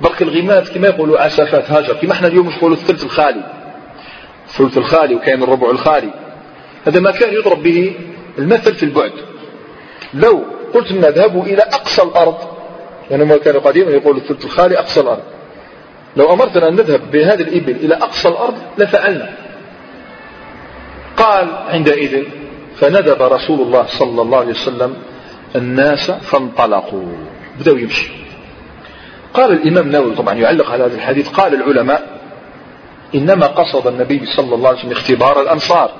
برك الغماد كما يقولوا عسافات هجر كما إحنا اليوم نقولوا الثلث الخالي. الثلث الخالي وكاين الربع الخالي. هذا ما كان يضرب به المثل في البعد. لو قلت لنا اذهبوا إلى أقصى الأرض يعني ما كانوا قديما يقولوا الثلث الخالي أقصى الأرض. لو أمرتنا أن نذهب بهذه الإبل إلى أقصى الأرض لفعلنا. قال عندئذ فندب رسول الله صلى الله عليه وسلم الناس فانطلقوا. بدأوا يمشي. قال الإمام النووي طبعا يعلق على هذا الحديث قال العلماء إنما قصد النبي صلى الله عليه وسلم اختبار الأنصار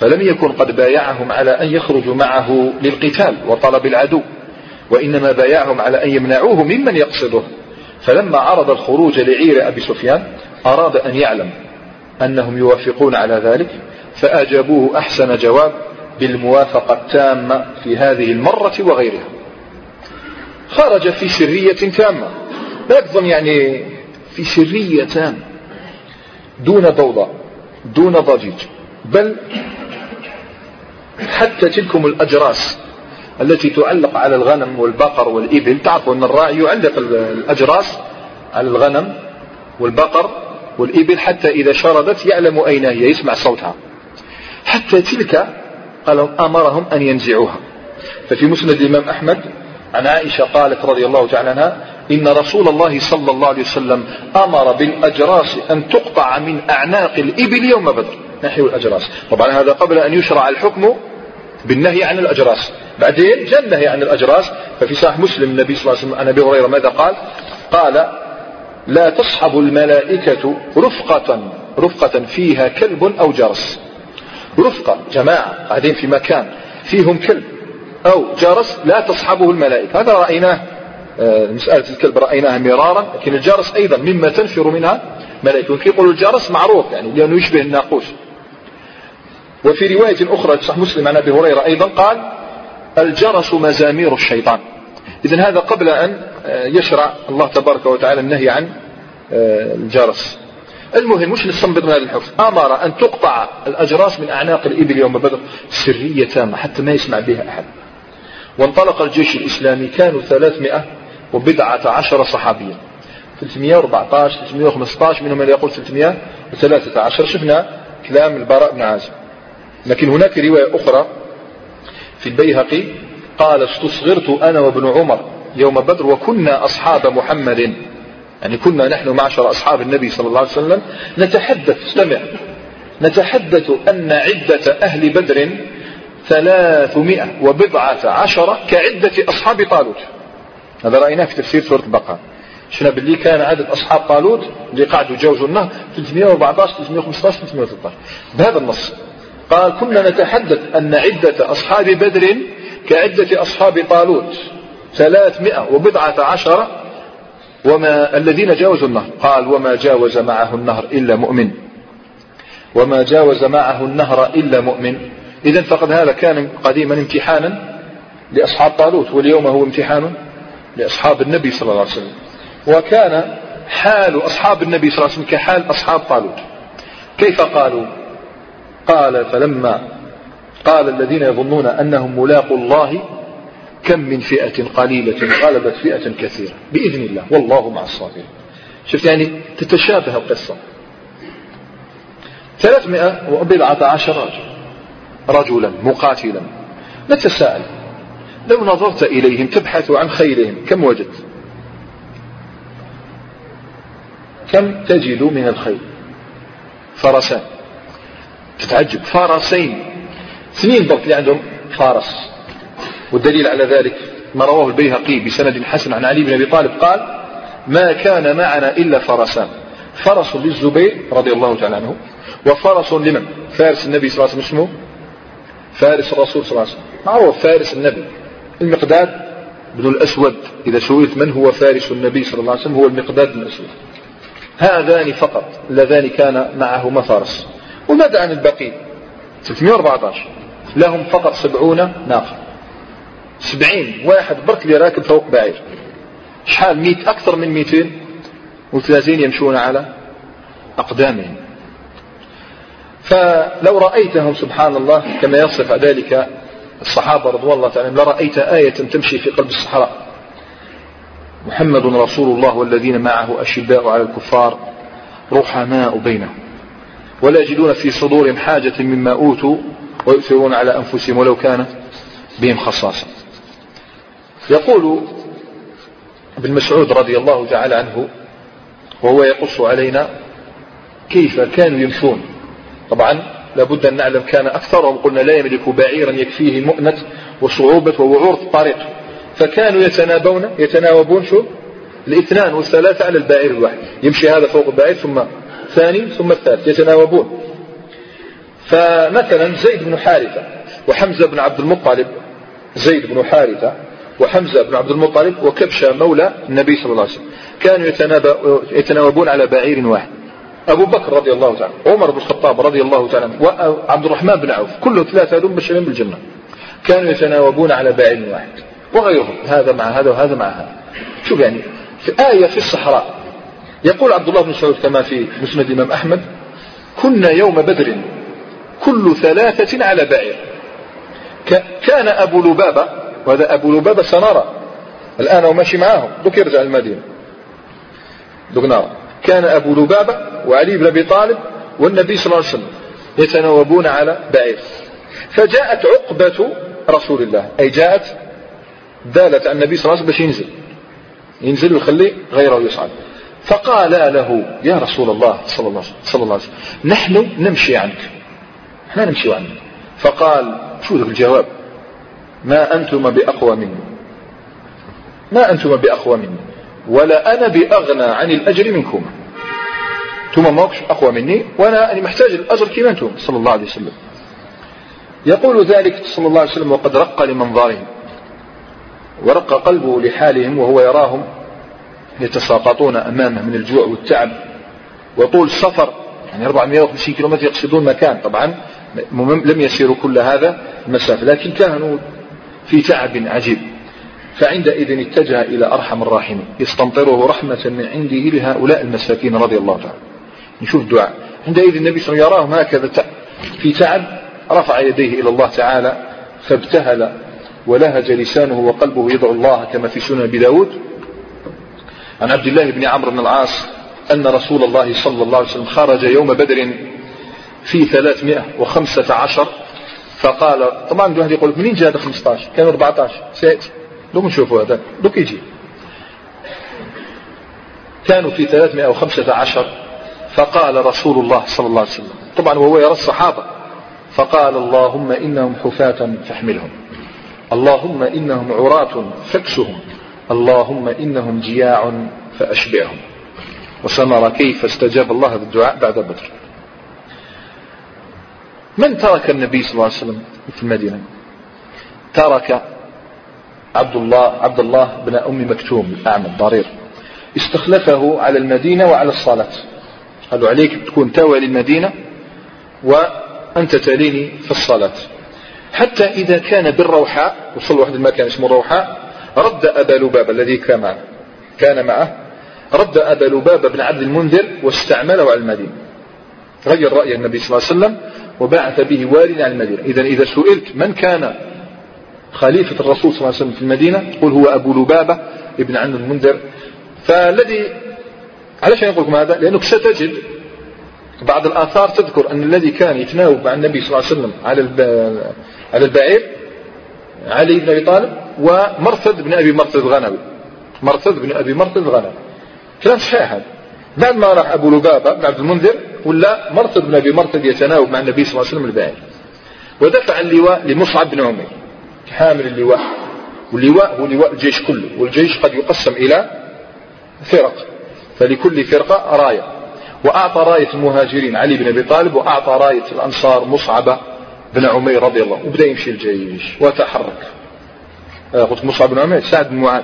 فلم يكن قد بايعهم على أن يخرجوا معه للقتال وطلب العدو وإنما بايعهم على أن يمنعوه ممن يقصده. فلما عرض الخروج لعير أبي سفيان أراد أن يعلم أنهم يوافقون على ذلك فأجابوه أحسن جواب بالموافقة التامة في هذه المرة وغيرها. خرج في سرية تامة. لا يقصد يعني في سرية تامة. دون ضوضاء دون ضجيج. بل حتى تلكم الأجراس التي تعلق على الغنم والبقر والإبل. تعرفوا أن الراعي يعلق الأجراس على الغنم والبقر والإبل حتى إذا شردت يعلم أين هي. يسمع صوتها. حتى تلك قال أمرهم أن ينزعوها. ففي مسند الإمام أحمد عن عائشة قالت رضي الله تعالى عنها إن رسول الله صلى الله عليه وسلم أمر بالأجراس أن تقطع من أعناق الإبل يوم بدر. نحي الأجراس. طبعا هذا قبل أن يشرع الحكم بالنهي عن الأجراس. بعدين جاء النهي عن الأجراس. ففي صحيح مسلم النبي صلى الله عليه وسلم عن أبي هريرة ماذا قال؟ قال لا تصحب الملائكة رفقة رفقة فيها كلب أو جرس. رفقة جماعة قاعدين في مكان فيهم كلب أو جرس لا تصحبه الملائكة. هذا رأيناه آه، مسألة الكلب رأيناها مرارا لكن الجرس أيضا مما تنفر منها ملائكة. يقول الجرس معروف يعني لأنه يشبه الناقوس. وفي رواية أخرى صح مسلم عن أبي هريرة أيضا قال الجرس مزامير الشيطان. إذا هذا قبل أن يشرع الله تبارك وتعالى النهي عن آه، الجرس. المهم مش نستنبط من هذا الحكم؟ أمر أن تقطع الأجراس من أعناق الإبل يوم بدر سرية تامة حتى ما يسمع بها أحد. وانطلق الجيش الإسلامي كانوا ثلاثمائة وبضعة عشر صحابيا. 314 315 منهم من يقول 313 شفنا كلام البراء بن عازم لكن هناك رواية أخرى في البيهقي قال استصغرت أنا وابن عمر يوم بدر وكنا أصحاب محمد. يعني كنا نحن معشر أصحاب النبي صلى الله عليه وسلم نتحدث استمع نتحدث أن عدة أهل بدر ثلاثمائة وبضعة عشرة كعدة أصحاب طالوت. هذا رأيناه في تفسير سورة البقرة. شفنا باللي كان عدد أصحاب طالوت؟ اللي قعدوا جوزوا النهر 314 315 313 بهذا النص. قال كنا نتحدث أن عدة أصحاب بدر كعدة أصحاب طالوت ثلاثمائة وبضعة عشرة وما الذين جاوزوا النهر. قال وما جاوز معه النهر إلا مؤمن. وما جاوز معه النهر إلا مؤمن. إذا فقد هذا كان قديما امتحانا لأصحاب طالوت واليوم هو امتحان لأصحاب النبي صلى الله عليه وسلم. وكان حال أصحاب النبي صلى الله عليه وسلم كحال أصحاب طالوت. كيف قالوا؟ قال فلما قال الذين يظنون أنهم ملاقوا الله كم من فئة قليلة غلبت فئة كثيرة. بإذن الله. والله مع الصابرين. شفت يعني تتشابه القصة. ثلاثمائة وبضعة عشر رجل رجلا مقاتلا. نتساءل. لو نظرت إليهم تبحث عن خيرهم كم وجدت؟ كم تجد من الخير؟ فرسان. تتعجب. فرسين. اثنين ضبط اللي عندهم فارس. والدليل على ذلك ما رواه البيهقي بسند حسن عن علي بن أبي طالب قال ما كان معنا إلا فرسان. فرس للزبير رضي الله تعالى عنه وفرس لمن؟ فارس النبي صلى الله عليه وسلم اسمه؟ فارس الرسول صلى الله عليه وسلم. معروف فارس النبي. المقداد بن الأسود إذا سئلت من هو فارس النبي صلى الله عليه وسلم هو المقداد بن الأسود. هذان فقط اللذان كان معهما فارس. وماذا عن الباقي 314 لهم فقط سبعون ناقة. سبعين واحد برك اللي راكب فوق بعير. شحال ميت؟ أكثر من ميتين. وثلاثين يمشون على أقدامهم. فلو رأيتهم سبحان الله كما يصف ذلك الصحابة رضوان الله تعالى لرأيت آية تمشي في قلب الصحراء. محمد رسول الله والذين معه أشداء على الكفار رحماء بينهم. ولا يجدون في صدورهم حاجة مما أوتوا ويؤثرون على أنفسهم ولو كان بهم خصاصة. يقول ابن مسعود رضي الله تعالى عنه وهو يقص علينا كيف كانوا يمشون. طبعا لابد أن نعلم كان أكثرهم قلنا لا يملك بعيرا يكفيه مؤنة وصعوبة ووعور الطريق فكانوا يتنابون يتناوبون شو؟ الاثنان والثلاثة على البعير الواحد. يمشي هذا فوق البعير ثم ثاني ثم الثالث يتناوبون. فمثلا زيد بن حارثة وحمزة بن عبد المطلب زيد بن حارثة وحمزة بن عبد المطلب وكبشة مولى النبي صلى الله عليه وسلم. كانوا يتناوبون على بعير واحد. أبو بكر رضي الله تعالى عمر بن الخطاب رضي الله تعالى وعبد الرحمن بن عوف كل ثلاثة هذول مبشرين بالجنة. كانوا يتناوبون على بعير واحد. وغيرهم هذا مع هذا وهذا مع هذا. شوف يعني في آية في الصحراء يقول عبد الله بن مسعود كما في مسند الإمام أحمد كنا يوم بدر كل ثلاثة على بعير. كان أبو لبابة وهذا أبو لبابة سنرى الآن هو ماشي معاهم. دوك يرجع المدينة دوك نرى كان أبو لبابة وعلي بن أبي طالب والنبي صلى الله عليه وسلم يتناوبون على بعير. فجاءت عقبة رسول الله. أي جاءت دالت على النبي صلى الله عليه وسلم باش ينزل. ينزل ويخلي غيره يصعد. فقال له يا رسول الله صلى الله, صلى الله عليه وسلم نحن نمشي عنك. إحنا نمشي عنك. فقال شو ذا الجواب؟ ما أنتم بأقوى مني. ما أنتم بأقوى مني. ولا أنا بأغنى عن الأجر منكم. ثم ماكش أقوى مني وأنا أنا محتاج الأجر كما أنتم صلى الله عليه وسلم. يقول ذلك صلى الله عليه وسلم وقد رق لمنظرهم. ورق قلبه لحالهم وهو يراهم يتساقطون أمامه من الجوع والتعب. وطول السفر يعني 450 كيلومتر يقصدون مكان. طبعا لم يسيروا كل هذا المسافة لكن كانوا في تعب عجيب. فعندئذ اتجه إلى أرحم الراحمين. يستمطره رحمة من عنده لهؤلاء المساكين رضي الله تعالى. نشوف الدعاء عندئذ النبي صلى الله عليه وسلم يراهم هكذا في تعب رفع يديه إلى الله تعالى فابتهل ولهج لسانه وقلبه يدعو الله كما في سنن أبي داود. عن عبد الله بن عمرو بن العاص أن رسول الله صلى الله عليه وسلم خرج يوم بدر في ثلاثمائة وخمسة عشر فقال طبعا واحد يقول منين جاء 15 كان 14 سيأتي. دوك نشوفوا هذا. دوك يجي. كانوا في 315 فقال رسول الله صلى الله عليه وسلم. طبعا وهو يرى الصحابة. فقال اللهم إنهم حفاة فاحملهم. اللهم إنهم عراة فاكسهم. اللهم إنهم جياع فأشبعهم. وسنرى كيف استجاب الله هذا الدعاء بعد بدر. من ترك النبي صلى الله عليه وسلم في المدينة؟ ترك عبد الله عبد الله بن أم مكتوم الأعمى الضرير. استخلفه على المدينة وعلى الصلاة قالوا عليك تكون تاوى للمدينة وأنت تليني في الصلاة حتى إذا كان بالروحاء وصل واحد المكان اسمه الروحاء رد أبا لبابة الذي كان معه كان معه رد أبا لبابة بن عبد المنذر واستعمله على المدينة. غير رأي النبي صلى الله عليه وسلم وبعث به والي على المدينة. إذا إذا سئلت من كان خليفة الرسول صلى الله عليه وسلم في المدينة تقول هو أبو لبابة ابن عم المنذر. فالذي علاش نقول لكم هذا؟ لأنك ستجد بعض الآثار تذكر أن الذي كان يتناوب مع النبي صلى الله عليه وسلم على على البعير علي بن أبي طالب ومرثد بن أبي مرثد الغنوي. مرثد بن أبي مرثد الغنوي. كلام صحيح هذا. بعد ما راح أبو لبابة بن عبد المنذر ولا مرثد بن أبي مرثد يتناوب مع النبي صلى الله عليه وسلم البعير ودفع اللواء لمصعب بن عمير حامل اللواء. واللواء هو لواء الجيش كله والجيش قد يقسم إلى فرق. فلكل فرقة راية. وأعطى راية المهاجرين علي بن أبي طالب وأعطى راية الأنصار مصعب بن عمير رضي الله وبدأ يمشي الجيش وتحرك. آه، قلت مصعب بن عمير سعد بن معاذ.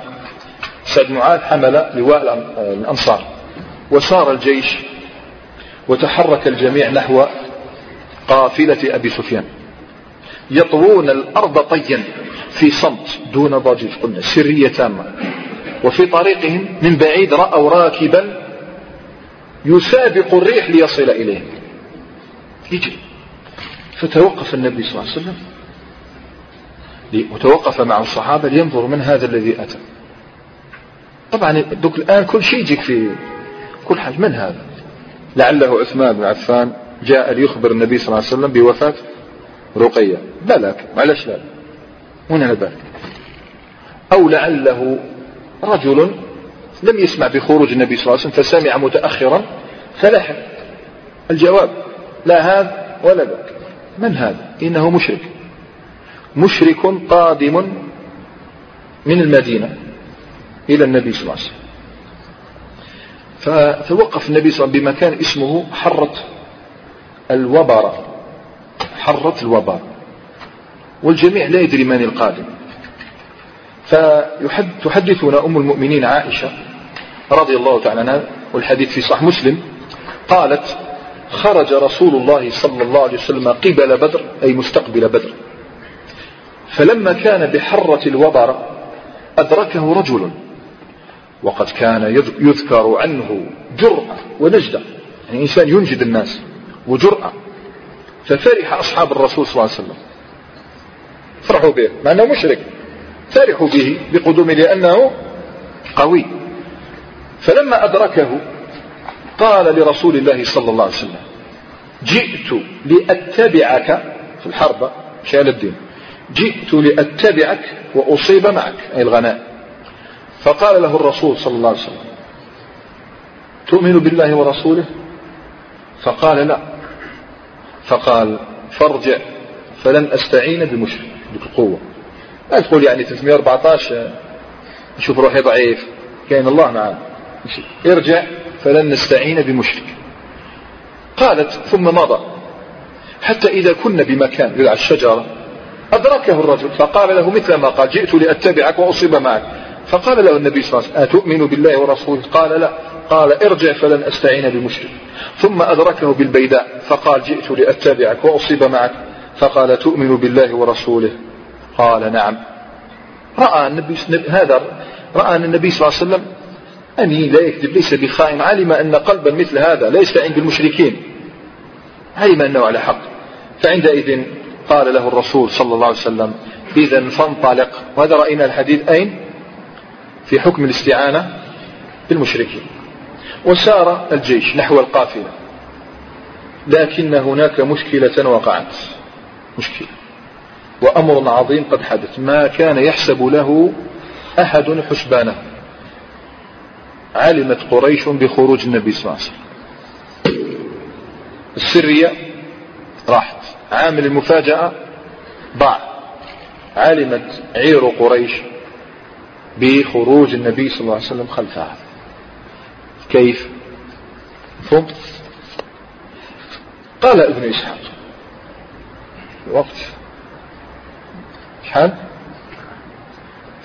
سعد بن معاذ حمل لواء الأنصار. وسار الجيش وتحرك الجميع نحو قافلة أبي سفيان. يطوون الأرض طيا في صمت دون ضجيج قلنا سرية تامة. وفي طريقهم من بعيد رأوا راكبا يسابق الريح ليصل إليهم. يجري. فتوقف النبي صلى الله عليه وسلم. وتوقف مع الصحابة لينظروا من هذا الذي أتى. طبعا دوك الآن كل شيء يجيك في كل حاجة. من هذا؟ لعله عثمان بن عفان جاء ليخبر النبي صلى الله عليه وسلم بوفاة رقية. بلك معلش لا على بالك أو لعله رجل لم يسمع بخروج النبي صلى الله عليه وسلم فسمع متأخرا فلحق الجواب لا هذا ولا ذاك. من هذا؟ إنه مشرك. مشرك قادم من المدينة إلى النبي صلى الله عليه وسلم. فتوقف النبي صلى الله عليه وسلم بمكان اسمه حرة الوبر. حرة الوبر. والجميع لا يدري من القادم. فتحدثنا أم المؤمنين عائشة رضي الله تعالى عنها والحديث في صح مسلم قالت خرج رسول الله صلى الله عليه وسلم قبل بدر أي مستقبل بدر. فلما كان بحرة الوبر أدركه رجل. وقد كان يذكر عنه جرأة ونجدة. يعني إنسان ينجد الناس وجرأة. ففرح أصحاب الرسول صلى الله عليه وسلم. فرحوا به مع أنه مشرك. فرحوا به بقدومه لأنه قوي. فلما أدركه قال لرسول الله صلى الله عليه وسلم جئت لأتبعك في الحرب شال الدين جئت لأتبعك وأصيب معك أي الغناء. فقال له الرسول صلى الله عليه وسلم تؤمن بالله ورسوله؟ فقال لا. فقال فارجع فلن أستعين بمشرك القوة لا تقول يعني 314 نشوف روحي ضعيف. كاين الله معنا. ارجع فلن نستعين بمشرك. قالت ثم مضى. حتى إذا كنا بمكان على الشجرة أدركه الرجل فقال له مثل ما قال جئت لأتبعك وأصيب معك. فقال له النبي صلى الله عليه وسلم أتؤمن بالله ورسوله؟ قال لا. قال ارجع فلن أستعين بمشرك. ثم أدركه بالبيداء فقال جئت لأتبعك وأصيب معك. فقال تؤمن بالله ورسوله؟ قال نعم. رأى النبي هذا رأى أن النبي صلى الله عليه وسلم أني لا يكذب ليس بخائن علم أن قلبا مثل هذا لا يستعين بالمشركين. علم أنه على حق. فعندئذ قال له الرسول صلى الله عليه وسلم إذا فانطلق. وهذا رأينا الحديث أين؟ في حكم الاستعانة بالمشركين. وسار الجيش نحو القافلة. لكن هناك مشكلة وقعت. مشكلة. وأمر عظيم قد حدث. ما كان يحسب له أحد حسبانه. علمت قريش بخروج النبي صلى الله عليه وسلم. السرية راحت. عامل المفاجأة ضاع علمت عير قريش بخروج النبي صلى الله عليه وسلم خلفها كيف؟ فهمت قال ابن إسحاق. الوقت شحال؟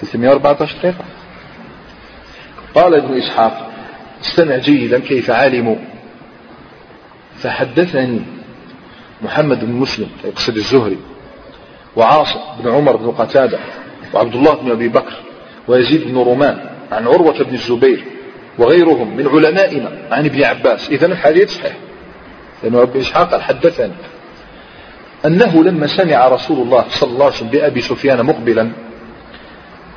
314 دقيقة. قال ابن إسحاق استمع جيدا كيف علموا. فحدثني محمد بن مسلم يقصد الزهري وعاصم بن عمر بن قتادة وعبد الله بن أبي بكر ويزيد بن رومان عن عروة بن الزبير وغيرهم من علمائنا عن ابن عباس. إذا الحديث صحيح. لأنه ابن إسحاق قال حدثني أنه لما سمع رسول الله صلى الله عليه وسلم بأبي سفيان مقبلا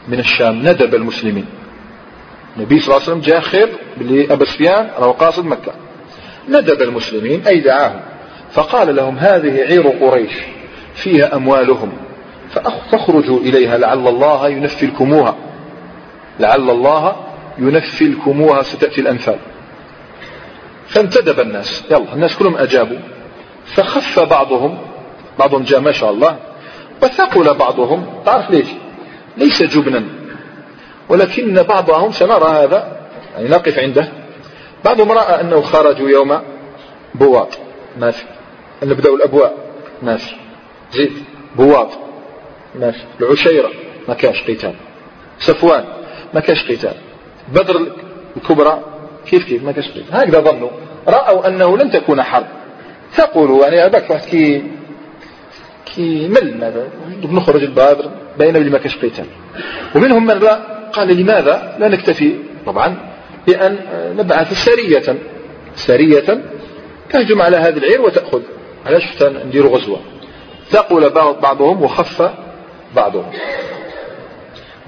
من الشام ندب المسلمين. النبي صلى الله عليه وسلم جاء خير باللي أبا سفيان راه قاصد مكة. ندب المسلمين أي دعاهم. فقال لهم هذه عير قريش فيها أموالهم فاخرجوا إليها لعل الله ينفلكموها لعل الله ينفلكموها ستأتي الأنفال. فانتدب الناس. يلا الناس كلهم أجابوا. فخف بعضهم. بعضهم جاء ما شاء الله. وثقل بعضهم. تعرف ليش؟ ليس جبنا. ولكن بعضهم سنرى هذا. يعني نقف عنده. بعضهم رأى أنه خرجوا يوم بواط. ماشي نبدأ الأبواء. ماشي زيد. بواط. ماشي العشيرة. ما كاش قتال. صفوان. ما كاش قتال. بدر الكبرى كيف كيف؟ ما كاش قتال. هكذا ظنوا. رأوا أنه لن تكون حرب. تقولوا يعني هذاك واحد كي كي مل نخرج البادر بين ما كاش قتال. ومنهم من قال لماذا لا نكتفي؟ طبعا بأن نبعث سرية. سرية تهجم على هذه العير وتأخذ. علاش؟ حتى نديروا غزوة. ثقل بعضهم وخف بعضهم.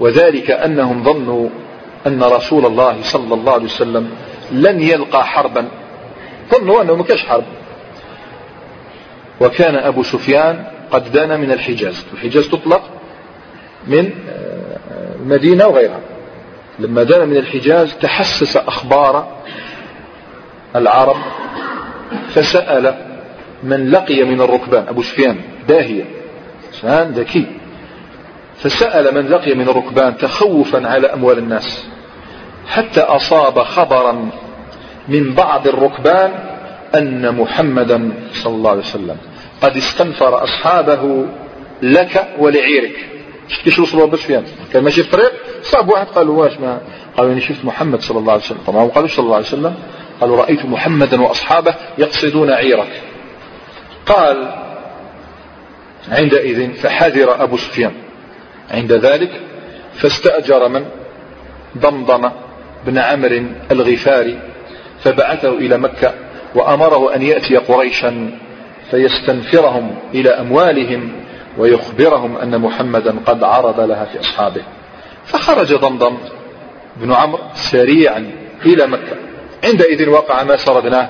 وذلك أنهم ظنوا أن رسول الله صلى الله عليه وسلم لن يلقى حربا. ظنوا أنه ما حرب. وكان أبو سفيان قد دان من الحجاز. الحجاز تطلق من المدينة وغيرها. لما دان من الحجاز تحسس أخبار العرب فسأل من لقي من الركبان. أبو سفيان داهية سفيان ذكي. فسأل من لقي من الركبان تخوفا على أموال الناس حتى أصاب خبرا من بعض الركبان أن محمدا صلى الله عليه وسلم. قد استنفر أصحابه لك ولعيرك. شفت كيش وصلوا أبو سفيان كان ماشي في الطريق صاب واحد قالوا واش ما؟ قالوا أنا شفت محمد صلى الله عليه وسلم. طبعا ما قالوش صلى الله عليه وسلم. قالوا رأيت محمدا وأصحابه يقصدون عيرك. قال عندئذ فحذر أبو سفيان. عند ذلك فاستأجر من؟ ضمضم بن عمرو الغفاري فبعثه إلى مكة وأمره أن يأتي قريشا فيستنفرهم إلى أموالهم ويخبرهم أن محمدا قد عرض لها في أصحابه. فخرج ضمضم بن عمرو سريعا إلى مكة. عندئذ وقع ما سردناه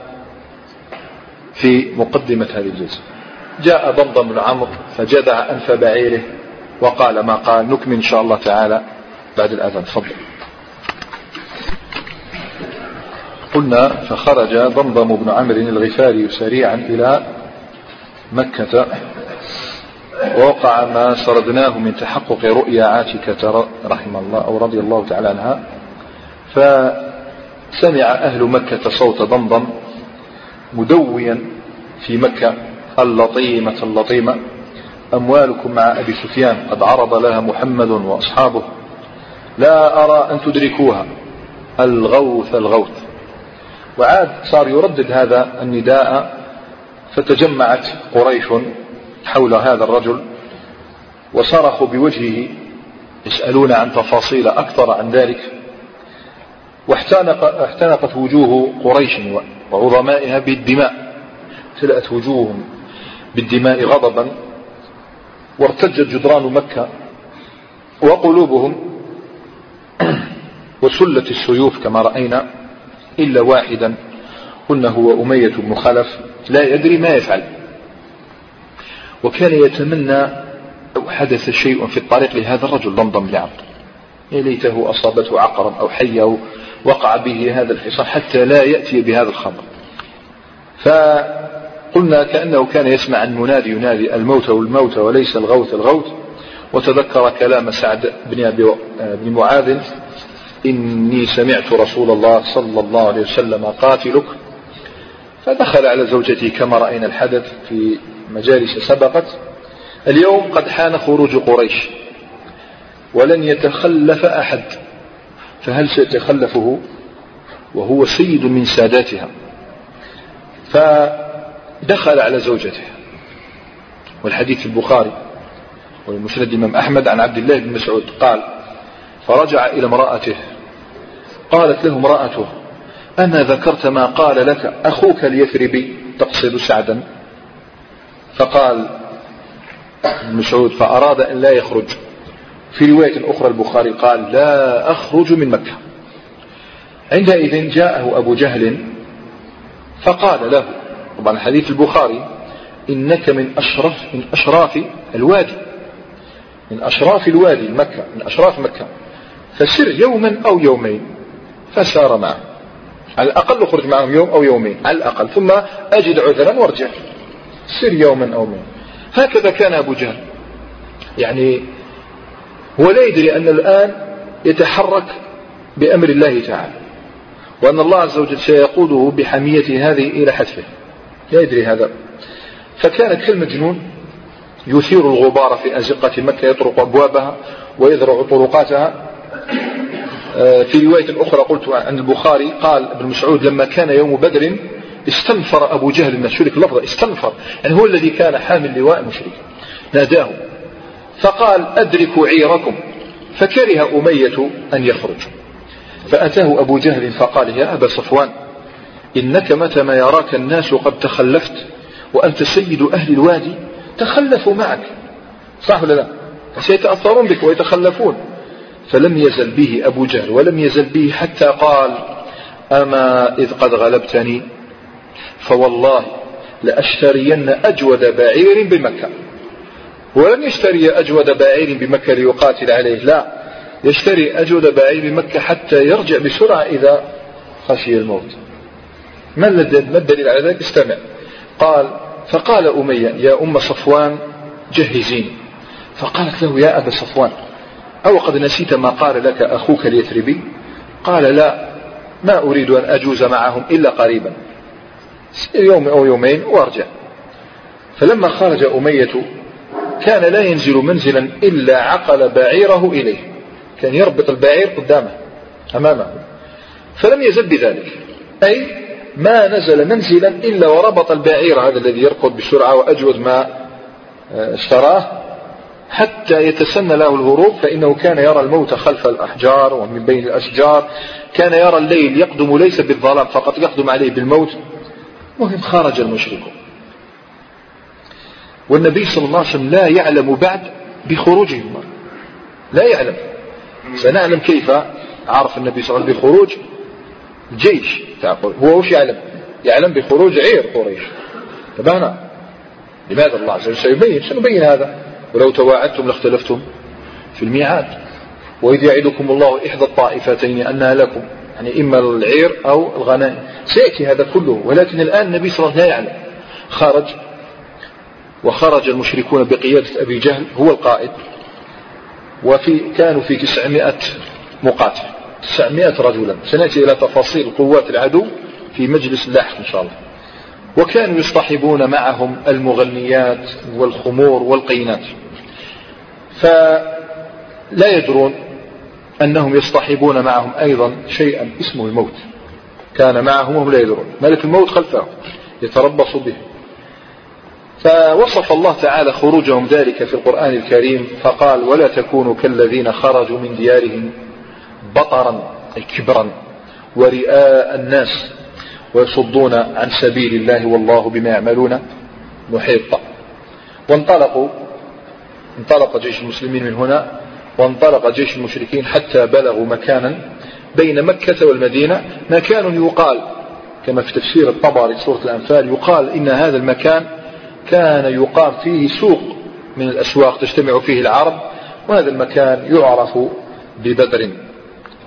في مقدمة هذه الجلسة. جاء ضمضم بن عمرو فجدع أنف بعيره وقال ما قال. نكمل إن شاء الله تعالى بعد الأذان. تفضل. قلنا فخرج ضمضم بن عمرو الغفاري سريعا إلى مكة ووقع ما سردناه من تحقق رؤيا عاتكة رحمه الله أو رضي الله تعالى عنها. فسمع أهل مكة صوت ضمضم مدويا في مكة اللطيمة اللطيمة. أموالكم مع أبي سفيان قد عرض لها محمد وأصحابه. لا أرى أن تدركوها. الغوث الغوث. وعاد صار يردد هذا النداء فتجمعت قريش حول هذا الرجل وصرخوا بوجهه يسألون عن تفاصيل أكثر عن ذلك. واحتنق احتنقت وجوه قريش وعظمائها بالدماء. امتلأت وجوههم بالدماء غضبا. وارتجت جدران مكة وقلوبهم وسلت السيوف كما رأينا إلا واحدا قلنا هو أمية بن خلف لا يدري ما يفعل. وكان يتمنى لو حدث شيء في الطريق لهذا الرجل ضمضم بن عبد. يا ليته أصابته عقرب أو حية وقع به هذا الحصان حتى لا يأتي بهذا الخبر فقلنا كأنه كان يسمع المنادي ينادي الموت والموت وليس الغوث الغوث. وتذكر كلام سعد بن, أبي بن معاذ إني سمعت رسول الله صلى الله عليه وسلم قاتلك. فدخل على زوجته كما رأينا الحدث في مجالس سبقت. اليوم قد حان خروج قريش ولن يتخلف أحد. فهل سيتخلفه؟ وهو سيد من ساداتها. فدخل على زوجته. والحديث في البخاري والمسند الإمام أحمد عن عبد الله بن مسعود قال فرجع إلى امرأته قالت له امرأته أما ذكرت ما قال لك أخوك اليثربي تقصد سعدا؟ فقال ابن مسعود فأراد أن لا يخرج. في رواية أخرى البخاري قال لا أخرج من مكة. عندئذ جاءه أبو جهل فقال له طبعا حديث البخاري إنك من أشرف من أشراف الوادي من أشراف الوادي مكة من أشراف مكة. فسر يوما أو يومين فسار معه. على الأقل اخرج معهم يوم أو يومين على الأقل. ثم أجد عذرا وارجع. سر يوما أو يومين. هكذا كان أبو جهل. يعني هو لا يدري أن الآن يتحرك بأمر الله تعالى وأن الله عز وجل سيقوده بحمية هذه إلى حتفه. لا يدري هذا. فكان كالمجنون يثير الغبار في أزقة مكة يطرق أبوابها ويذرع طرقاتها. آه، في رواية أخرى قلت عن البخاري قال ابن مسعود لما كان يوم بدر استنفر أبو جهل الناس. شرك اللفظة؟ استنفر. يعني هو الذي كان حامل لواء المشرك ناداه. فقال أدركوا عيركم. فكره أمية أن يخرج. فأتاه أبو جهل فقال يا أبا صفوان. إنك متى ما يراك الناس قد تخلفت وأنت سيد أهل الوادي تخلفوا معك. صح ولا لا؟ سيتأثرون بك ويتخلفون. فلم يزل به أبو جهل ولم يزل به حتى قال أما إذ قد غلبتني؟ فوالله لأشترين أجود بعير بمكة. ولن يشتري أجود بعير بمكة ليقاتل عليه لا. يشتري أجود بعير بمكة حتى يرجع بسرعة إذا خشي الموت. ما الدليل على ذلك؟ استمع. قال فقال أمية يا أم صفوان جهزيني فقالت له يا أبا صفوان أو قد نسيت ما قال لك أخوك اليثربي قال لا ما أريد أن أجوز معهم إلا قريبا يوم أو يومين وأرجع. فلما خرج أمية كان لا ينزل منزلا إلا عقل بعيره إليه كان يربط البعير قدامه أمامه. فلم يزل بذلك. أي ما نزل منزلا إلا وربط البعير هذا الذي يركض بسرعة وأجود ما آه، اشتراه. حتى يتسنى له الهروب فإنه كان يرى الموت خلف الأحجار ومن بين الأشجار. كان يرى الليل يقدم ليس بالظلام فقط يقدم عليه بالموت. وهم خرج المشركون والنبي صلى الله عليه وسلم لا يعلم بعد بخروجهم. لا يعلم. سنعلم كيف عرف النبي صلى الله عليه وسلم بخروج. جيش هو وش يعلم؟ يعلم بخروج عير قريش. تبانا. لماذا الله عز وجل سيبين؟ سنبين هذا. ولو تواعدتم لاختلفتم في الميعاد. وإذ يعدكم الله إحدى الطائفتين أنها لكم. يعني إما العير أو الغنائم. سيأتي هذا كله. ولكن الآن النبي صلى الله عليه وسلم لا يعلم. خرج. وخرج المشركون بقيادة أبي جهل. هو القائد. وفي كانوا في تسعمائة مقاتل. تسعمائة رجلا. سنأتي إلى تفاصيل قوات العدو في مجلس لاحق إن شاء الله. وكانوا يصطحبون معهم المغنيات والخمور والقينات. فلا يدرون أنهم يصطحبون معهم أيضا شيئا اسمه الموت. كان معهم وهم لا يدرون. ملك الموت خلفهم يتربص به. فوصف الله تعالى خروجهم ذلك في القرآن الكريم فقال ولا تكونوا كالذين خرجوا من ديارهم بطرا أي كبرا ورئاء الناس ويصدون عن سبيل الله والله بما يعملون محيط. وانطلقوا انطلق جيش المسلمين من هنا وانطلق جيش المشركين حتى بلغوا مكانا بين مكة والمدينة. مكان يقال كما في تفسير الطبري سورة الأنفال يقال إن هذا المكان كان يقام فيه سوق من الأسواق تجتمع فيه العرب وهذا المكان يعرف ببدر.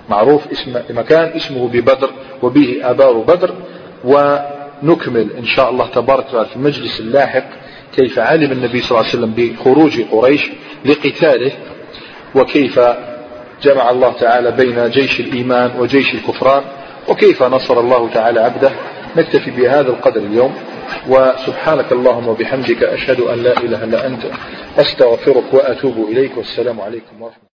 معروف اسم مكان اسمه ببدر وبه آبار بدر ونكمل إن شاء الله تبارك وتعالى في المجلس اللاحق كيف علم النبي صلى الله عليه وسلم بخروج قريش لقتاله وكيف جمع الله تعالى بين جيش الإيمان وجيش الكفران وكيف نصر الله تعالى عبده. نكتفي بهذا القدر اليوم وسبحانك اللهم وبحمدك أشهد أن لا إله إلا أنت أستغفرك وأتوب إليك والسلام عليكم ورحمة